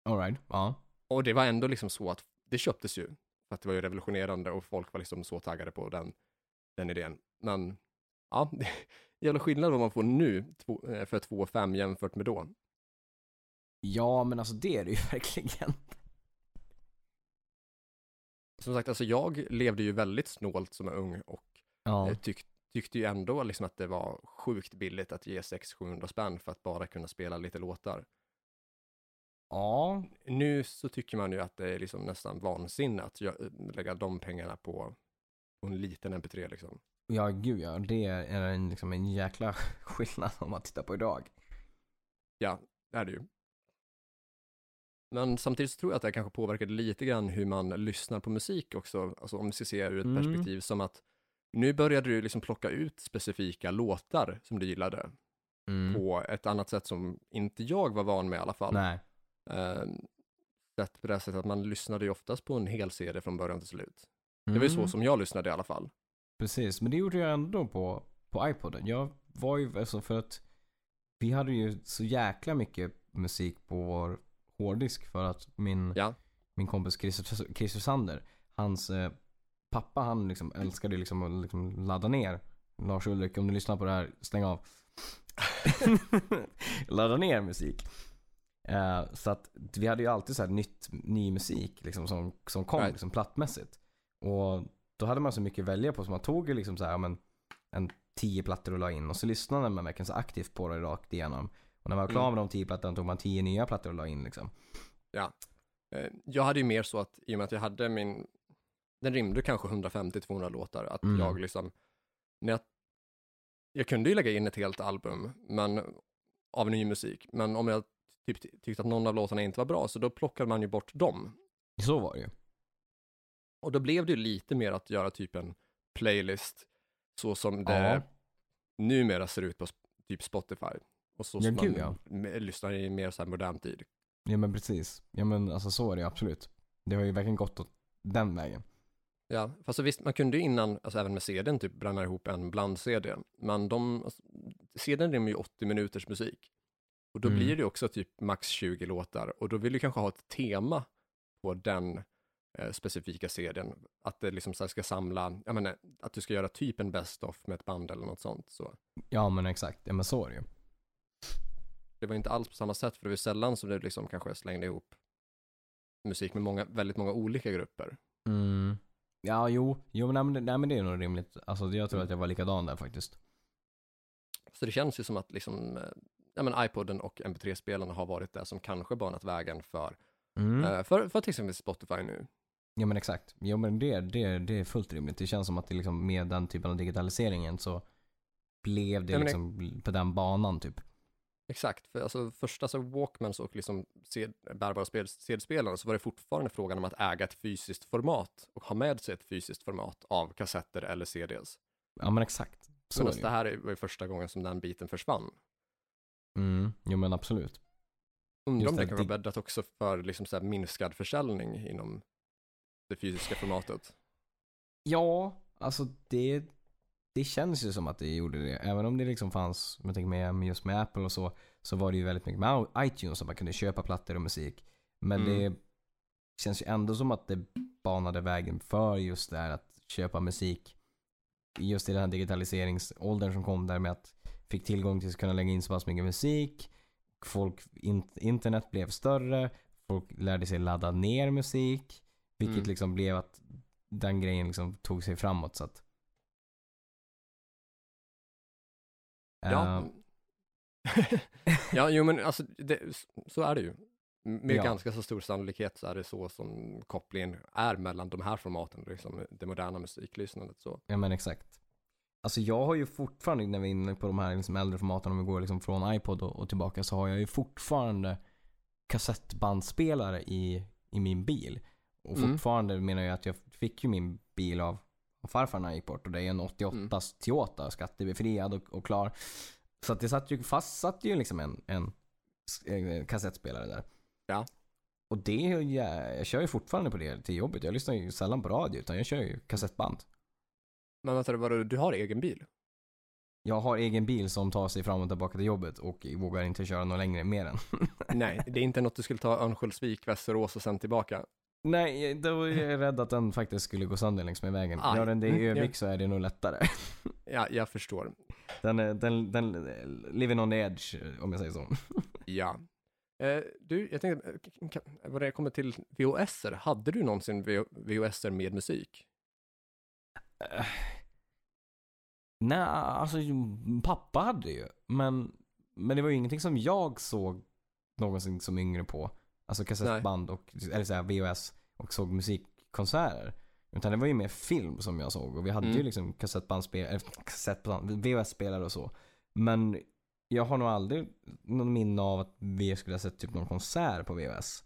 Alright, ja. Och det var ändå liksom så att det köptes ju. För att det var ju revolutionerande och folk var liksom så taggade på den, den idén. Men ja, *laughs* det är jävla skillnad vad man får nu eh, för 2 5 jämfört med då. Ja, men alltså det är det ju *laughs* verkligen. Som sagt, alltså jag levde ju väldigt snålt som ung och Ja. eh, tyck, tyckte ju ändå liksom att det var sjukt billigt att ge 600-700 spänn för att bara kunna spela lite låtar. Ja, Nu så tycker man ju att det är liksom nästan vansinne att gö- lägga de pengarna på, på en liten MP3 liksom. ja gud ja. Det är en, liksom en jäkla *laughs* skillnad om man tittar på idag. Ja, det är det ju. Men samtidigt så tror jag att det kanske påverkade lite grann hur man lyssnar på musik också, alltså om vi ska se ur ett Mm. perspektiv som att nu började du liksom plocka ut specifika låtar som du gillade Mm. på ett annat sätt som inte jag var van med i alla fall. Nej. Sett på det sättet att man lyssnade ju oftast på en hel CD från början till slut. Det var ju så Mm. som jag lyssnade i alla fall. Precis, men det gjorde jag ändå på, på iPoden. Jag var ju, alltså för att vi hade ju så jäkla mycket musik på vår hårddisk för att min, Ja. min kompis Christer, Christer Sander, hans eh, pappa han liksom älskade liksom att liksom ladda ner. Lars Ulrik, om du lyssnar på det här, stäng av. *laughs* ladda ner musik. Eh, så att vi hade ju alltid så här nytt, ny musik liksom som, som kom Right. liksom plattmässigt. Och då hade man så mycket att välja på så man tog ju liksom så här, ja, men, en tio plattor och la in och så lyssnade man verkligen så aktivt på det rakt igenom. Och när man var klar Mm. med de tio plattorna tog man tio nya plattor och la in liksom. Eh, Jag hade ju mer så att, i och med att jag hade min, den rymde kanske 150-200 låtar, att Mm. jag liksom, när jag, jag kunde ju lägga in ett helt album, men, av ny musik, men om jag typ ty- tyckte att någon av låtarna inte var bra, så då plockade man ju bort dem. Så var det ju. Och då blev det ju lite mer att göra typ en playlist, så som det Ja. numera ser ut på typ Spotify. Och så Ja, som gud, man me- lyssnar i mer så här modern tid. Ja men precis. Ja men alltså så är det absolut. Det har ju verkligen gått åt den vägen. Ja, fast så visst, man kunde ju innan, alltså även med CDn, typ bränna ihop en bland-CD. Men de, alltså, CDn rymmer ju 80 minuters musik. Och då Mm. blir det också typ max 20 låtar. Och då vill du kanske ha ett tema på den eh, specifika CDn. Att det liksom så ska samla, jag menar, att du ska göra typ en best of med ett band eller något sånt. Så Ja men exakt, ja men så är det ju. det var inte alls på samma sätt, för det var sällan som det liksom kanske slängde ihop musik med många, väldigt många olika grupper. Mm. Ja jo, jo men, nej, men, det- nej, men det är nog rimligt. Alltså jag tror att jag var likadan där faktiskt. Så det känns ju som att liksom, eh, ja men iPoden och MP3-spelarna har varit det som kanske banat vägen för, Mm. eh, för, för till exempel Spotify nu. Ja men exakt. Jo men det, det, det är fullt rimligt. Det känns som att det liksom med den typen av digitaliseringen så blev det Ja, men det- liksom på den banan typ. Exakt, för alltså första så Walkmans och liksom bärbara spel- CD-spelare så var det fortfarande frågan om att äga ett fysiskt format och ha med sig ett fysiskt format av kassetter eller CDs. Ja men exakt. Så Medan det här är- var ju första gången som den biten försvann. Mm. Jo men absolut. Undrar om det det, kan vara bäddat också för liksom så minskad försäljning inom det fysiska formatet. Ja, alltså det, det känns ju som att det gjorde det. Även om det liksom fanns, om jag tänker med, just med Apple och så, så var det ju väldigt mycket med iTunes att man kunde köpa plattor och musik. Men Mm. det känns ju ändå som att det banade vägen för just det här att köpa musik. Just i den här digitaliseringsåldern som kom där med att fick tillgång till att kunna lägga in så pass mycket musik. Folk, in, internet blev större. Folk lärde sig ladda ner musik. Vilket Mm. liksom blev att den grejen liksom tog sig framåt så att. Ja. Eh, *laughs* ja, jo men alltså det, så är det ju. Med Ja. ganska så stor sannolikhet så är det så som kopplingen är mellan de här formaten, liksom det moderna musiklyssnandet. Så. ja men exakt. Alltså jag har ju fortfarande, när vi är inne på de här liksom äldre formaten, om vi går liksom från iPod och, och tillbaka, så har jag ju fortfarande kassettbandspelare i, i min bil. Och Mm. fortfarande menar jag att jag fick ju min bil av av farfar när jag gick bort och det är en 88 Mm. Toyota, skattebefriad och, och klar. Så att det satt ju, fast satt ju liksom en, en, eh, kassettspelare där. Ja. Och det, jä- jag kör ju fortfarande på det till jobbet. Jag lyssnar ju sällan på radio utan jag kör ju kassettband. Men vänta, vadå, du har egen bil? Jag har egen bil som tar sig fram och tillbaka till jobbet och vågar inte köra något längre mer än. *laughs* Nej, det är inte något du skulle ta Örnsköldsvik, Västerås och sen tillbaka. Nej, då är jag rädd att den faktiskt skulle gå sönder längs med vägen. Aj. Gör den det Mm, i ja. Övik så är det nog lättare. *laughs* Ja, jag förstår. Den, är- den, den, living on the edge om jag säger så. *laughs* Ja. Eh, du, jag tänkte, eh, kan- vad det kommer till VHS-er, hade du någonsin VHS-er med musik? Eh, Nej, alltså pappa hade ju. Men, men det var ju ingenting som jag såg någonsin som yngre på. Alltså kassettband och, eller så här, VHS och såg musikkonserter. Utan det var ju mer film som jag såg och vi hade Mm. ju liksom kassettbandspel, eller kassettband, VHS-spelare och så. Men jag har nog aldrig någon minne av att vi skulle ha sett typ någon konsert på VHS.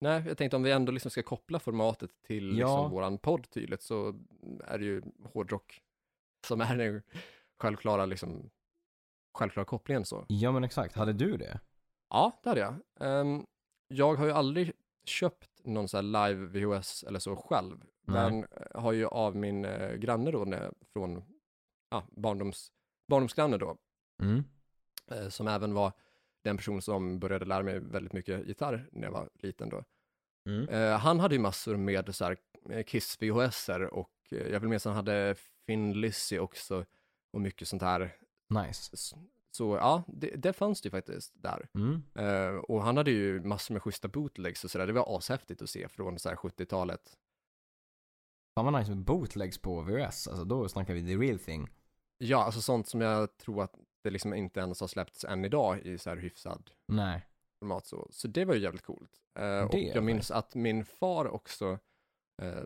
Nej, jag tänkte om vi ändå liksom ska koppla formatet till Ja. liksom våran podd tydligt så är det ju hårdrock som är den självklara liksom självklara kopplingen så. Ja men exakt, hade du det? Ja, det hade jag. Ehm, jag har ju aldrig köpt någon här live VHS eller så själv, Nej. men eh, har ju av min eh, granne då, när, från ja, barndoms, barndomsgranne då, Mm. eh, som även var den person som började lära mig väldigt mycket gitarr när jag var liten då. Mm. Eh, han hade ju massor med så här eh, Kiss VHS-er och eh, jag vill minnas han hade Finn Lizzy också och mycket sånt här. Nice. Så ja, det, det fanns det ju faktiskt där. Mm. Eh, och han hade ju massor med schyssta bootlegs och sådär. Det var ashäftigt att se från så här 70-talet. Fan vad nice med bootlegs på VHS. Alltså då snackar vi the real thing. Ja, alltså sånt som jag tror att det liksom inte ens har släppts än idag i så här hyfsad Nej. format så. Så det var ju jävligt coolt. Eh, och jag minns att min far också eh,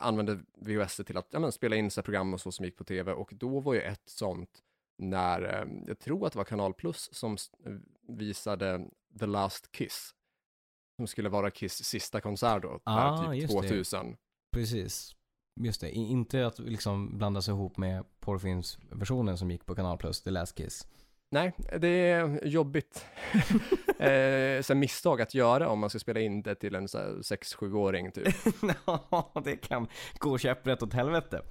använde VHS till att ja, men, spela in så program och så som gick på tv och då var ju ett sånt när, eh, jag tror att det var Kanal Plus som s- visade The Last Kiss. Som skulle vara Kiss sista konsert då, Ah, typ just det. 2000. Precis. Just det. Inte att liksom blanda sig ihop med porrfilmsversionen som gick på Kanal Plus, The Last Kiss. Nej, det är jobbigt. *laughs* eh, så misstag att göra om man ska spela in det till en 6-7-åring typ. *laughs* Ja, det kan gå käpprätt åt helvete.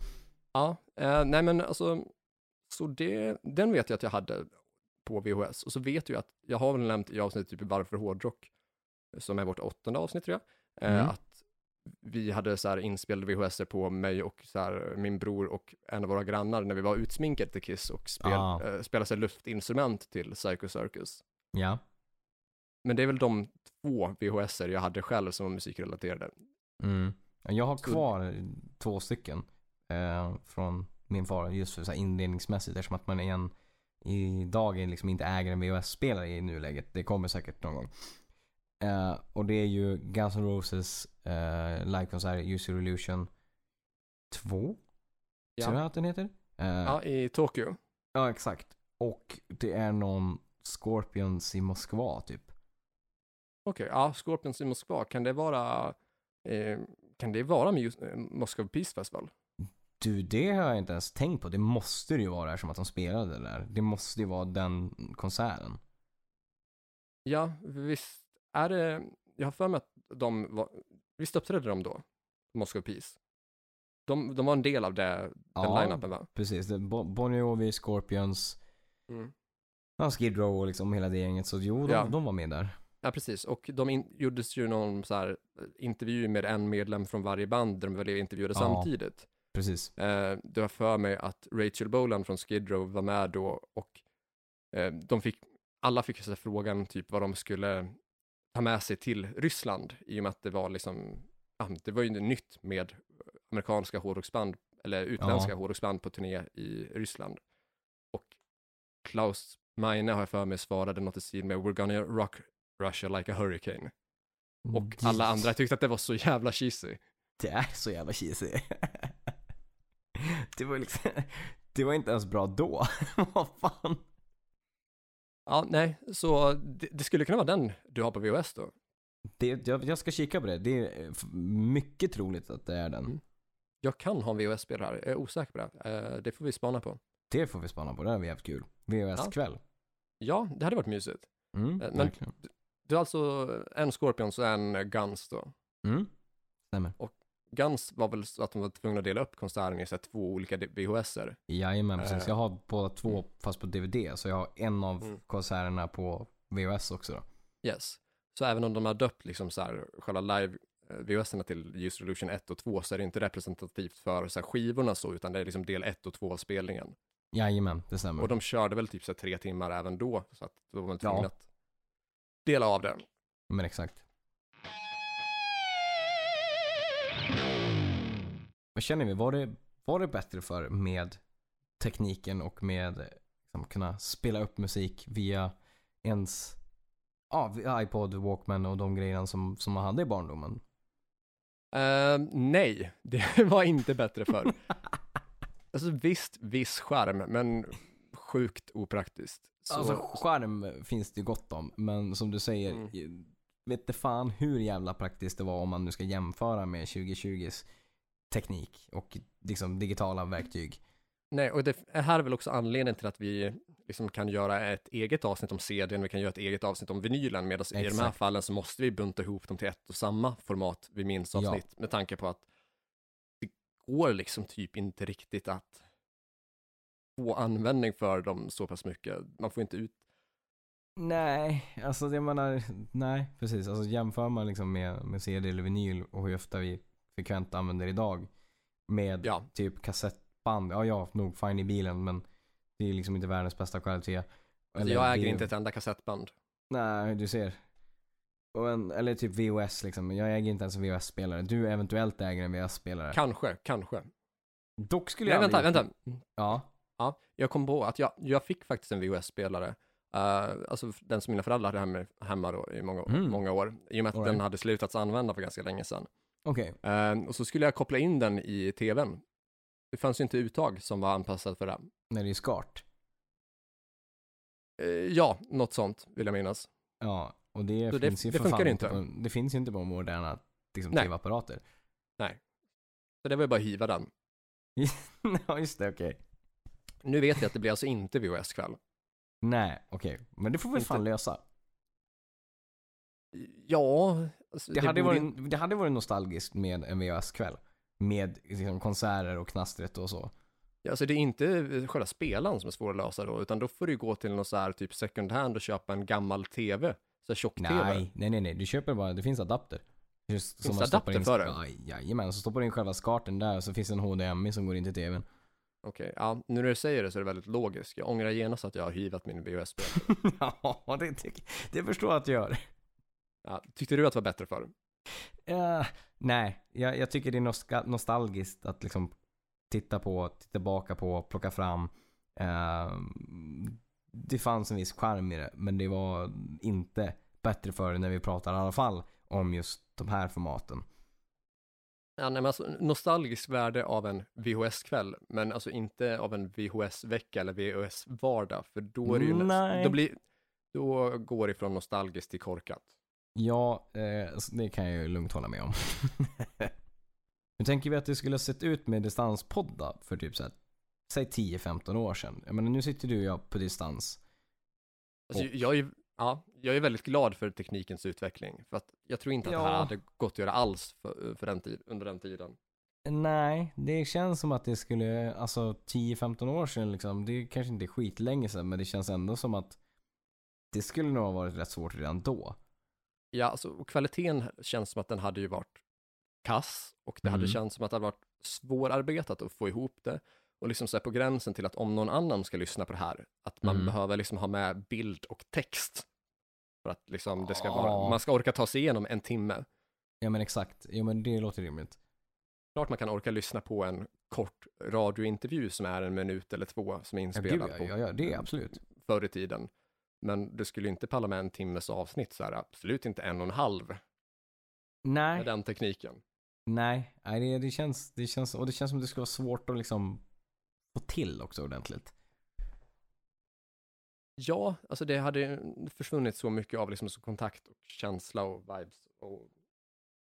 Ja, eh, nej men alltså, så det, den vet jag att jag hade på VHS. Och så vet jag att, jag har väl nämnt i avsnittet typ Varför hårdrock, som är vårt åttonde avsnitt tror jag, eh, Mm. att vi hade så här inspelade VHS på mig och så här, min bror och en av våra grannar när vi var utsminkade till Kiss och spel, Ah. eh, spelade så här luftinstrument till Psycho Circus. Ja. Men det är väl de två VHS jag hade själv som var musikrelaterade. Mm. Jag har Så- kvar två stycken eh, från min far just för så inledningsmässigt eftersom att man är en idag liksom inte äger en VHS-spelare i nuläget. Det kommer säkert någon gång. Eh, och det är ju Guns N' Roses eh, livekonsert Use Your Illusion 2. Tror jag Ja, att den heter. Eh, ja i Tokyo. ja, exakt. Och det är någon Scorpions i Moskva typ. Okej, ja, Scorpions i Moskva, kan det vara, eh, kan det vara med just, eh, Moscow Peace Festival? Du, det har jag inte ens tänkt på. Det måste det ju vara eftersom att de spelade där. Det måste ju vara den konserten. Ja, visst är det, jag har för mig att de var, visst uppträdde de då? Moscow Peace? De, de var en del av det, den Ja. line-upen va? Precis. Bo- Bon Jovi, Scorpions, Mm. ja, Skid Row och liksom hela det gänget. Så jo, de, Ja. de var med där. Ja, precis. Och de in, gjordes ju någon så här eh, intervju med en medlem från varje band där de blev intervjuade Ja. samtidigt. Precis. Eh, det var för mig att Rachel Bolan från Skid Row var med då och eh, de fick, alla fick här frågan typ vad de skulle ta med sig till Ryssland i och med att det var liksom, ja, det var ju nytt med amerikanska hårdrocksband eller utländska Ja. hårdrocksband på turné i Ryssland. Och Klaus Meine har jag för mig svarade något i stil med We're gonna rock Russia like a hurricane. Och alla andra tyckte att det var så jävla cheesy. Det är så jävla cheesy. *laughs* *laughs* det var liksom, det var inte ens bra då. *laughs* Vad fan. Ja, nej, så det, det skulle kunna vara den du har på VHS då. Det, jag, jag ska kika på det. Det är eh, mycket troligt att det är den. Mm. Jag kan ha en VHS-spel här, jag är osäker på det. Eh, det får vi spana på. Det får vi spana på. Det här var jävligt kul. VHS-kväll. Ja, det hade varit mysigt. Mm, Eh, men- verkligen. Du har alltså en Scorpions och en Guns då. Mm. Stämmer. Guns var väl så att de var tvungna att dela upp konserten i så två olika VHS-er. Jajamän, precis. Eh. Jag har båda två fast på DVD. Så jag har en av Mm. konserterna på VHS också då. Yes. Så även om de har döpt liksom så här själva live eh, VHS-erna till Use Revolution 1 och 2 så är det inte representativt för så här skivorna så, utan det är liksom del 1 och 2 av spelningen. Jajamän, det stämmer. Och de körde väl typ så här tre timmar även då, så att då var man tvungen Ja. att dela av det. Men exakt. Vad känner vi? Var det, var det bättre för med tekniken och med liksom, kunna spela upp musik via ens ja, iPod, Walkman och de grejerna som, som man hade i barndomen? Eh, nej, *laughs* det var inte bättre förr. *laughs* alltså visst, viss skärm, men sjukt opraktiskt. Så, Alltså skärm finns det ju gott om, men som du säger, Mm. vet inte fan hur jävla praktiskt det var om man nu ska jämföra med 2020s teknik och liksom digitala verktyg. nej, och det här är väl också anledningen till att vi liksom kan göra ett eget avsnitt om CDn, vi kan göra ett eget avsnitt om vinylen, medan i de här fallen så måste vi bunta ihop dem till ett och samma format vid minst Ja. avsnitt, med tanke på att det går liksom typ inte riktigt att få användning för dem så pass mycket. Man får inte ut Nej, alltså det menar, nej precis. Alltså jämför man liksom med, med CD eller vinyl och hur ofta vi frekvent använder idag med Ja. typ kassettband. Ja, ja, nog fine i bilen men det är liksom inte världens bästa kvalitet. Alltså, jag äger inte ett enda kassettband. Nej, du ser. En, eller typ VHS liksom. Jag äger inte ens en VHS-spelare. Du eventuellt äger en VHS-spelare. Kanske, kanske. Dock skulle Nej, jag vänta, vänta. Ja. Ja, jag kom på att jag, jag fick faktiskt en VHS-spelare. Uh, alltså den som mina föräldrar hade hemma, hemma då i många, Mm. många år. I och med att right. den hade slutat använda för ganska länge sedan. Okej. Eh, och så skulle jag koppla in den i tvn. Det fanns ju inte uttag som var anpassat för det. När det är skart. Eh, ja, något sånt vill jag minnas. Ja. Och det Så det- finns ju det funkar inte. På, det finns ju inte på moderna liksom, Nej. tv-apparater. Så det var ju bara att hiva den. *laughs* ja, just det. Okej. Nu vet jag att det blir alltså inte VHS-kväll. Nej, okej. Men det får vi Inte- fan lösa. Ja, alltså, Det, hade, borde varit, det hade varit nostalgiskt med en VHS-kväll. Med liksom, konserter och knastret och så. Ja, alltså det är inte själva spelaren som är svår att lösa då, utan då får du gå till någon så här typ second hand och köpa en gammal tv. Så tjock-tv. Nej, nej, nej, nej. Du köper bara, det finns adapter. Just, Finns det adapter in, för det? Aj, jajamän, så stoppar du in själva skarten där och så finns det en HDMI som går in till tvn. Okej, ja, nu när du säger det så är det väldigt logiskt. Jag ångrar genast att jag har hivat min VHS-spel. *laughs* ja, det, tycker- det förstår jag att du gör. Ja, tyckte du att det var bättre för? Eh, nej, jag, jag tycker det är nostal- nostalgiskt att liksom titta på, titta tillbaka på, plocka fram. Eh, det fanns en viss charm i det, men det var inte bättre för när vi pratar i alla fall om just de här formaten. Ja, nej, men alltså, nostalgiskt värde av en VHS-kväll, men alltså inte av en VHS-vecka eller VHS-vardag, för då är det ju Nej. då, blir, då går det från nostalgiskt till korkat. Ja, eh, det kan jag ju lugnt hålla med om. *laughs* Hur tänker vi att det skulle ha sett ut med distanspodda för typ så här, säg 10-15 år sedan? Jag menar nu sitter du och jag på distans. Alltså, Och- jag, är, ja, jag är väldigt glad för teknikens utveckling, för att jag tror inte att det här Ja. hade gått att göra alls för, för den tid, under den tiden. Nej, det känns som att det skulle, alltså 10-15 år sedan liksom, det kanske inte är skitlänge sedan men det känns ändå som att det skulle nog ha varit rätt svårt redan då. Ja, alltså kvaliteten känns som att den hade ju varit kass och det hade Mm. känts som att det hade varit svårarbetat att få ihop det och liksom så på gränsen till att om någon annan ska lyssna på det här, att man Mm. behöver liksom ha med bild och text för att liksom det ska vara, man ska orka ta sig igenom en timme. Ja men exakt, ja men det låter rimligt. Klart man kan orka lyssna på en kort radiointervju som är en minut eller två som är inspelad ja, på ja, ja, det är absolut. förr i tiden. Men det skulle inte palla med en timmes avsnitt så här, absolut inte en och en halv med Nej, den tekniken. nej, nej det, det, känns, det känns, och det känns som det skulle vara svårt att liksom få till också ordentligt. Ja, alltså det hade försvunnit så mycket av liksom så kontakt och känsla och vibes. Och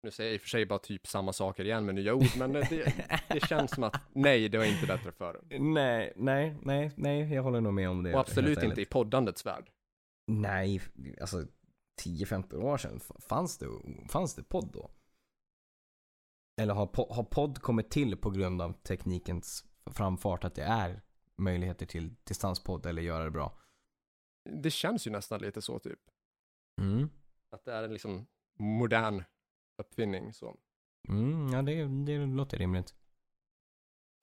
nu säger jag i och för sig bara typ samma saker igen med nya ord, men det, det känns som att *laughs* nej, det var inte bättre förr. nej, nej, nej, nej, jag håller nog med om det. Och absolut inte i poddandets värld. Nej, alltså 10-15 år sedan, fanns det, fanns det podd då? Eller har, po- har podd kommit till på grund av teknikens framfart, att det är möjligheter till distanspodd eller göra det bra? Det känns ju nästan lite så typ. Mm. Att det är en liksom modern uppfinning så. Mm, ja, det, det låter rimligt.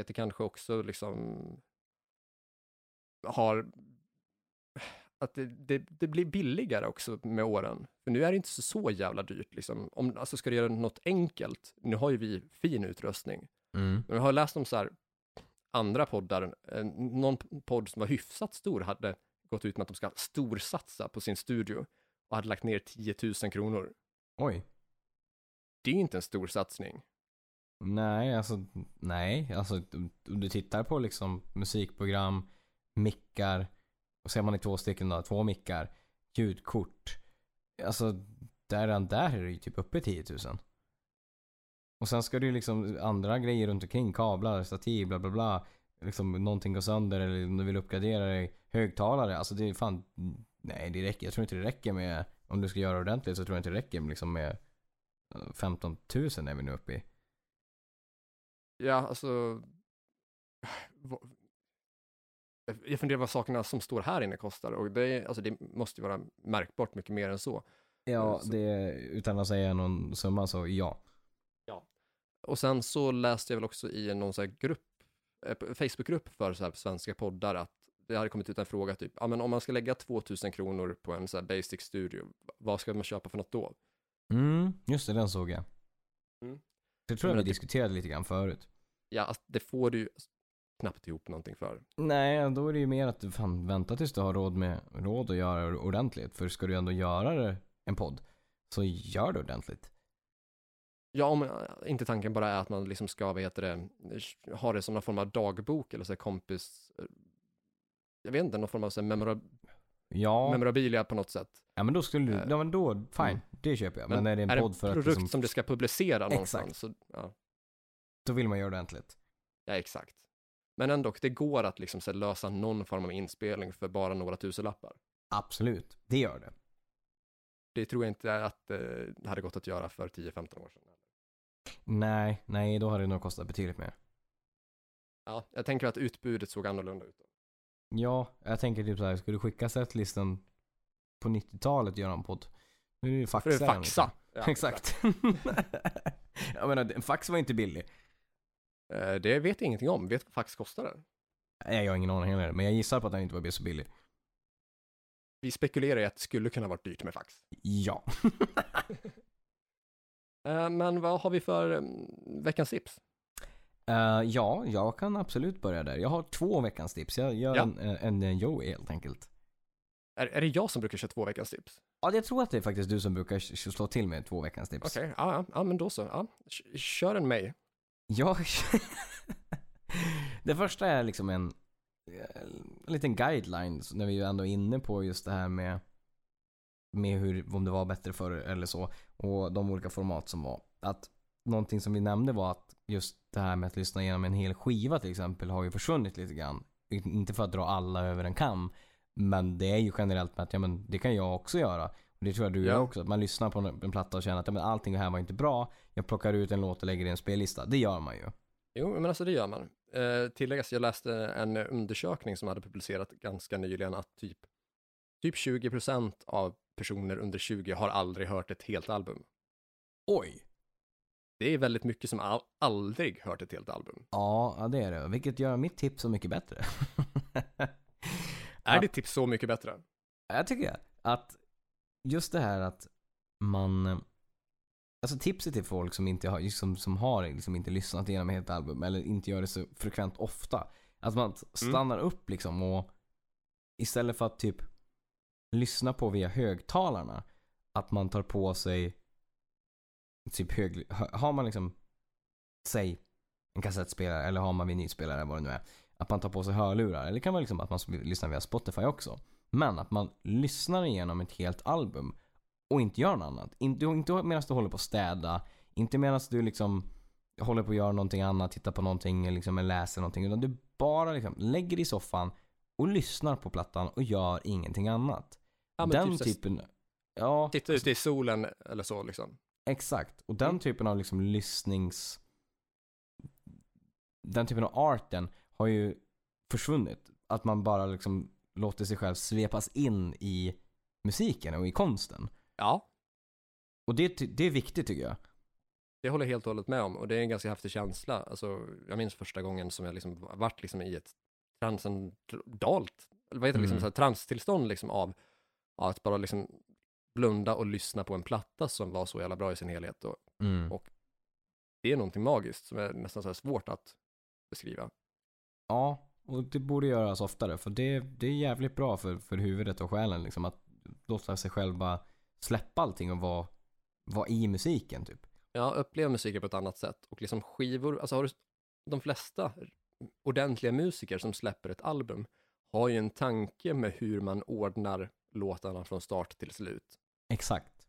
Att det kanske också liksom har att det, det, det blir billigare också med åren. För nu är det inte så, så jävla dyrt liksom. Om, alltså ska du göra något enkelt, nu har ju vi fin utrustning, Mm. men jag har läst om så här andra poddar, någon podd som var hyfsat stor hade gått ut med att de ska storsatsa på sin studio och hade lagt ner 10 000 kronor. Oj. Det är inte en stor satsning. Nej, alltså nej. Alltså om du tittar på liksom musikprogram, mickar, och ser man i två stycken då, två mickar, ljudkort. Alltså där, redan där är det ju typ uppe i 10 000. Och sen ska det ju liksom andra grejer runt omkring, kablar, stativ, bla bla bla. Liksom någonting går sönder eller om du vill uppgradera dig, högtalare. Alltså det är fan, nej det räcker, jag tror inte det räcker med, om du ska göra ordentligt så tror jag inte det räcker liksom med eh, 15 000 är vi nu uppe i. Ja, alltså... Jag funderar vad sakerna som står här inne kostar och det, alltså det måste ju vara märkbart mycket mer än så. Ja, Så- det, utan att säga någon summa så ja. Och sen så läste jag väl också i någon så här grupp, eh, Facebookgrupp för så här svenska poddar att det hade kommit ut en fråga typ, ja men om man ska lägga 2000 kronor på en så här basic studio, vad ska man köpa för något då? Mm, just det, den såg jag. Mm. Det tror jag vi diskuterade lite grann förut. Ja, alltså, det får du ju knappt ihop någonting för. Nej, då är det ju mer att du fan vänta tills du har råd med råd att göra det ordentligt. För ska du ändå göra det, en podd, så gör det ordentligt. Ja, om eh, inte tanken bara är att man liksom ska, vad heter det, ha det som någon form av dagbok eller så kompis, eh, jag vet inte, någon form av så här memora, Ja, memorabilia på något sätt. ja men då skulle du, Eh, ja men då, fine, mm. det köper jag. Men Men, är det en är det podd för att produkt liksom, som du ska publicera Exakt. någonstans, så, ja, då vill man göra det ordentligt. ja, exakt. Men ändå, det går att liksom här, lösa någon form av inspelning för bara några tusenlappar. Absolut, det gör det. Det tror jag inte att eh, det hade gått att göra för 10-15 år sedan. Nej, nej, då hade det nog kostat betydligt mer. Ja, jag tänker att utbudet såg annorlunda ut. Då. Ja, jag tänker typ så här, skulle du skicka setlistan på 90-talet och göra en podd? Nu är det ju För faxa. det är faxa. Ja, *laughs* Exakt. *laughs* jag menar, en fax var inte billig. Eh, Det vet jag ingenting om. Vet vad fax kostade? Nej, jag har ingen aning heller, men jag gissar på att den inte var så billig. Vi spekulerar i att det skulle kunna varit dyrt med fax. Ja. *laughs* Eh, Men vad har vi för mm, veckans tips? Eh, ja, jag kan absolut börja där. Jag har två veckans tips. Jag gör Ja. en, en, en Joey helt enkelt. Är, är det jag som brukar köra två veckans tips? Ja, jag tror att det är faktiskt du som brukar slå till med två veckans tips. Okej, ja, ja, ja, men då så. Ja. Kör en mig. Jag... *laughs* det första är liksom en, eh, en liten guideline när vi ju ändå är inne på just det här med, med hur, om det var bättre förr eller så. Och de olika format som var. Att någonting som vi nämnde var att just det här med att lyssna igenom en hel skiva till exempel har ju försvunnit lite grann. Inte för att dra alla över en kam. Men det är ju generellt med att ja, men det kan jag också göra. Det tror jag du gör också. Att man lyssnar på en, en platta och känner att ja, men allting här var inte bra. Jag plockar ut en låt och lägger i en spellista. Det gör man ju. Jo, men alltså det gör man. Eh, tilläggas, jag läste en undersökning som hade publicerat ganska nyligen att typ, typ 20% av personer under 20 har aldrig hört ett helt album. Oj! Det är väldigt mycket som all, aldrig hört ett helt album. Ja, det är det. Vilket gör mitt tips så mycket bättre. *laughs* Är ditt tips så mycket bättre? Jag tycker att just det här att man Alltså tipset till folk som inte har, liksom, som har liksom inte lyssnat igenom ett helt album eller inte gör det så frekvent ofta. Att man stannar upp liksom och istället för att typ lyssna på via högtalarna. Att man tar på sig typ hög, hö- har man liksom säg en kassettspelare eller har man vinylspelare vad det nu är. Att man tar på sig hörlurar. Eller det kan vara liksom att man lyssnar via Spotify också. Men att man lyssnar igenom ett helt album och inte gör något annat. Inte, inte medan du håller på att städa. Inte medan du liksom håller på att göra någonting annat, tittar på någonting liksom, eller läser någonting. Utan du bara liksom lägger dig i soffan och lyssnar på plattan och gör ingenting annat. Ja, Den typ typen... Ja, Titta ute i solen eller så liksom. exakt. Och den Mm. typen av liksom lyssnings... Den typen av arten har ju försvunnit. Att man bara liksom låter sig själv svepas in i musiken och i konsten. Ja, Och det, det är viktigt tycker jag. det håller jag helt och hållet med om och det är en ganska häftig känsla. Alltså, jag minns första gången som jag liksom varit liksom i ett transcendalt, vad heter det, liksom, Mm. transtillstånd liksom av ja, att bara liksom blunda och lyssna på en platta som var så jävla bra i sin helhet. Och Mm. Och- det är någonting magiskt som är nästan så svårt att beskriva. Ja, och det borde göras oftare. För det, det är jävligt bra för, för huvudet och själen liksom. Att låta sig själv bara släppa allting och vara, vara i musiken typ. Ja, uppleva musiken på ett annat sätt och liksom skivor, alltså har du, de flesta ordentliga musiker som släpper ett album har ju en tanke med hur man ordnar låtarna från start till slut. Exakt.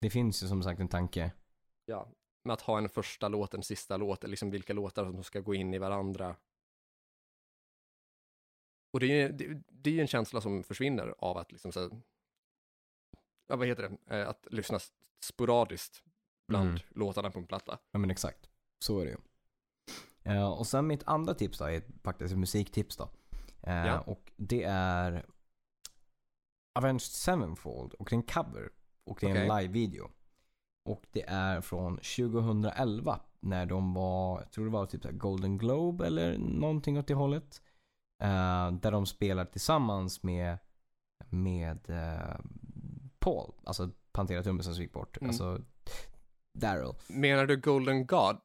Det finns ju som sagt en tanke. Ja, med att ha en första låt, en sista låt, eller liksom vilka låtar som ska gå in i varandra. Och det är ju det, det är en känsla som försvinner av att liksom så ja vad heter det, Eh, att lyssna sporadiskt bland Mm. låtarna på en platta. Ja men exakt. Så är det ju. Eh, och sen mitt andra tips då är faktiskt ett musiktips då. Eh, Ja. Och det är Avenged Sevenfold och det är en cover. Och det är en Okej. live-video. Och det är från 2011 när de var, jag tror det var typ Golden Globe eller någonting åt det hållet. Eh, där de spelar tillsammans med, med eh, Paul, alltså Pantera trummisen som gick bort. Mm. Alltså Daryl. Menar du Golden God?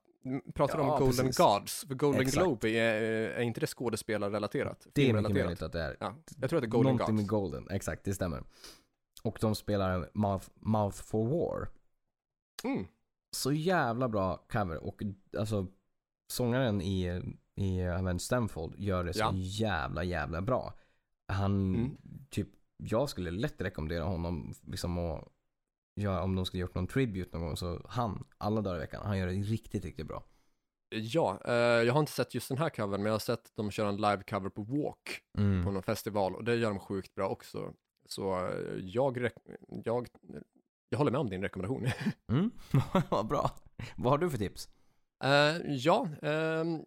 Pratar du Ja, om Golden precis. Gods? För Golden Exakt. Globe, är, är inte det skådespelarrelaterat? Det är mycket möjligt att det är. Ja, jag tror att det är Golden Någonting Gods. med Golden, exakt det stämmer. Och de spelar Mouth, Mouth for War. Mm. Så jävla bra cover och alltså sångaren i, i Avenged Stanfold gör det så Ja. jävla jävla bra. Han, Mm. typ, jag skulle lätt rekommendera honom liksom att göra, om de skulle gjort någon tribute någon gång så han, alla dagar i veckan, han gör det riktigt, riktigt bra. Ja, eh, jag har inte sett just den här covern, men jag har sett dem köra en live-cover på Walk Mm. på någon festival och det gör de sjukt bra också. Så eh, jag, jag, jag håller med om din rekommendation. *laughs* Mm. *laughs* Vad bra. Vad har du för tips? Eh, ja, ehm,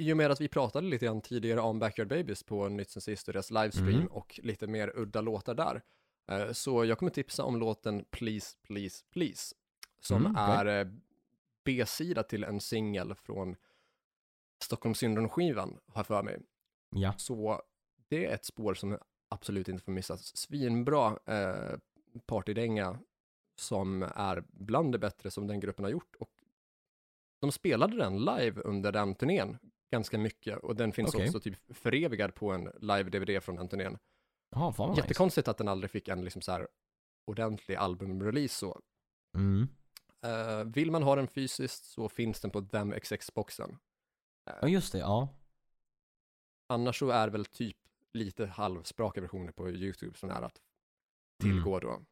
i och med att vi pratade lite grann tidigare om Backyard Babies på Nytt sen sist och deras livestream Mm. och lite mer udda låtar där. Eh, så jag kommer tipsa om låten Please, Please, Please som Mm, okej. är eh, B-sida till en singel från Stockholm Syndrom-skivan, har för mig. Ja. Så det är ett spår som absolut inte får missas. Svinbra eh, partydänga som är bland det bättre som den gruppen har gjort. Och de spelade den live under den turnén ganska mycket och den finns Okej. också typ förevigad på en live-DVD från den turnén. Jaha, fan vad nice. Jättekonstigt att den aldrig fick en liksom så här ordentlig albumrelease så. Mm. Eh, vill man ha den fysiskt så finns den på Them XX-boxen. Ja, just det. Ja. Annars så är väl typ lite halvspraka versioner på YouTube som är att tillgå Mm. då.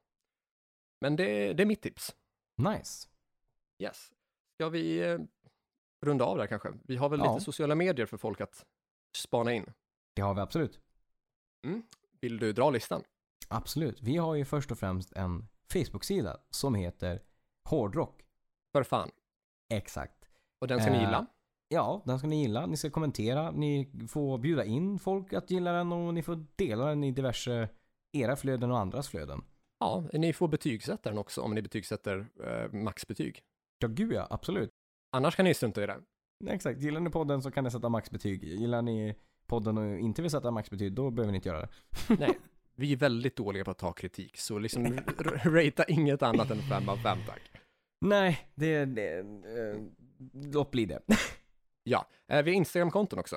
Men det, det är mitt tips. Nice. Yes. Ska vi eh, runda av där kanske? Vi har väl Ja. lite sociala medier för folk att spana in. Det har vi absolut. Vill du dra listan? Absolut. Vi har ju först och främst en Facebook-sida som heter Hårdrock. För fan. Exakt. Och den ska ni Eh, gilla. Ja, den ska ni gilla. Ni ska kommentera. Ni får bjuda in folk att gilla den och ni får dela den i diverse era flöden och andras flöden. Ja, ni får betygsätta den också om ni betygsätter eh, maxbetyg. Ja, gud ja. Absolut. Annars kan ni strunta i det. Exakt. Gillar ni podden så kan ni sätta maxbetyg. Gillar ni podden och inte vill sätta maxbetyg, då behöver ni inte göra det. *laughs* Nej, vi är väldigt dåliga på att ta kritik, så liksom *laughs* ratea inget annat än fem av fem tack. Nej, det... det eh, låt bli det. *laughs* Ja, eh, vi har Instagram-konton också.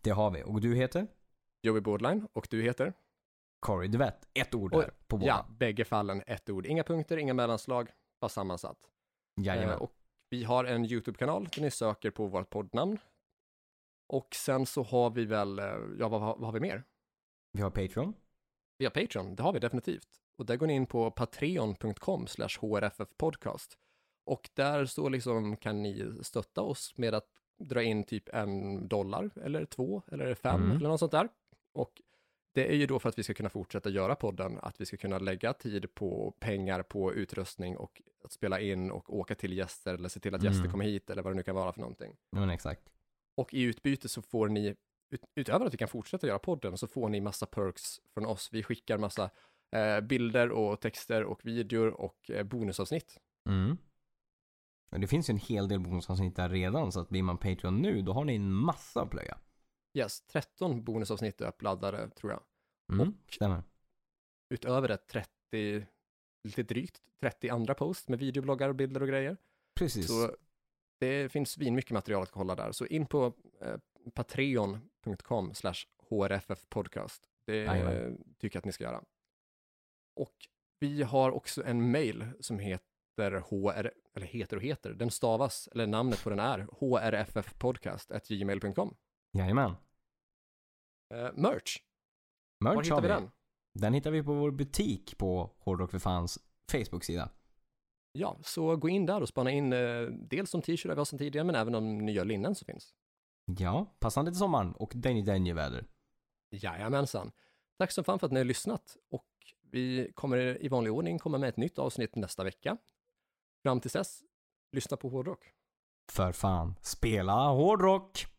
Det har vi. Och du heter? Joey Bordline och du heter? Corey, du vet. Ett ord där på båda. Ja, bägge fallen ett ord. Inga punkter, inga mellanslag, bara sammansatt. Jajamän. Eh, och vi har en YouTube-kanal där ni söker på vårt poddnamn. Och sen så har vi väl, eh, ja vad, vad har vi mer? Vi har Patreon. Vi har Patreon, det har vi definitivt. Och där går ni in på patreon.com slash hrffpodcast. Och där så liksom kan ni stötta oss med att dra in typ en dollar eller två eller fem Mm. eller något sånt där. Och det är ju då för att vi ska kunna fortsätta göra podden, att vi ska kunna lägga tid på pengar på utrustning och att spela in och åka till gäster eller se till att gäster Mm. kommer hit eller vad det nu kan vara för någonting. Men exakt. Och i utbyte så får ni, ut, utöver att vi kan fortsätta göra podden, så får ni massa perks från oss. Vi skickar massa eh, bilder och texter och videor och eh, bonusavsnitt. Mm. Det finns ju en hel del bonusavsnitt där redan, så att blir man Patreon nu, då har ni en massa att plöja. Yes, 13 bonusavsnitt uppladdade tror jag. Mm. Och- Stämmer. Utöver det 30, lite drygt 30 andra post med videobloggar och bilder och grejer. Precis. Så det finns mycket material att kolla där. Så in på eh, patreon.com slash hrffpodcast. Det eh, tycker jag att ni ska göra. Och vi har också en mail som heter HR, eller heter och heter, den stavas, eller namnet på den är hrffpodcast.gmail.com. Jajamän. Eh, merch, var Merch hittar har vi den? Den hittar vi på vår butik på Hårdrock för fans Facebook-sida. Ja, så gå in där och spana in eh, dels de t-shirtar vi har sedan tidigare, men även de nya linnen som finns. Ja, passande till sommaren och Denny Denny väder. Jajamensan. Tack så fan för att ni har lyssnat och vi kommer i vanlig ordning komma med ett nytt avsnitt nästa vecka. Fram tills dess, lyssna på hårdrock. För fan, spela hårdrock!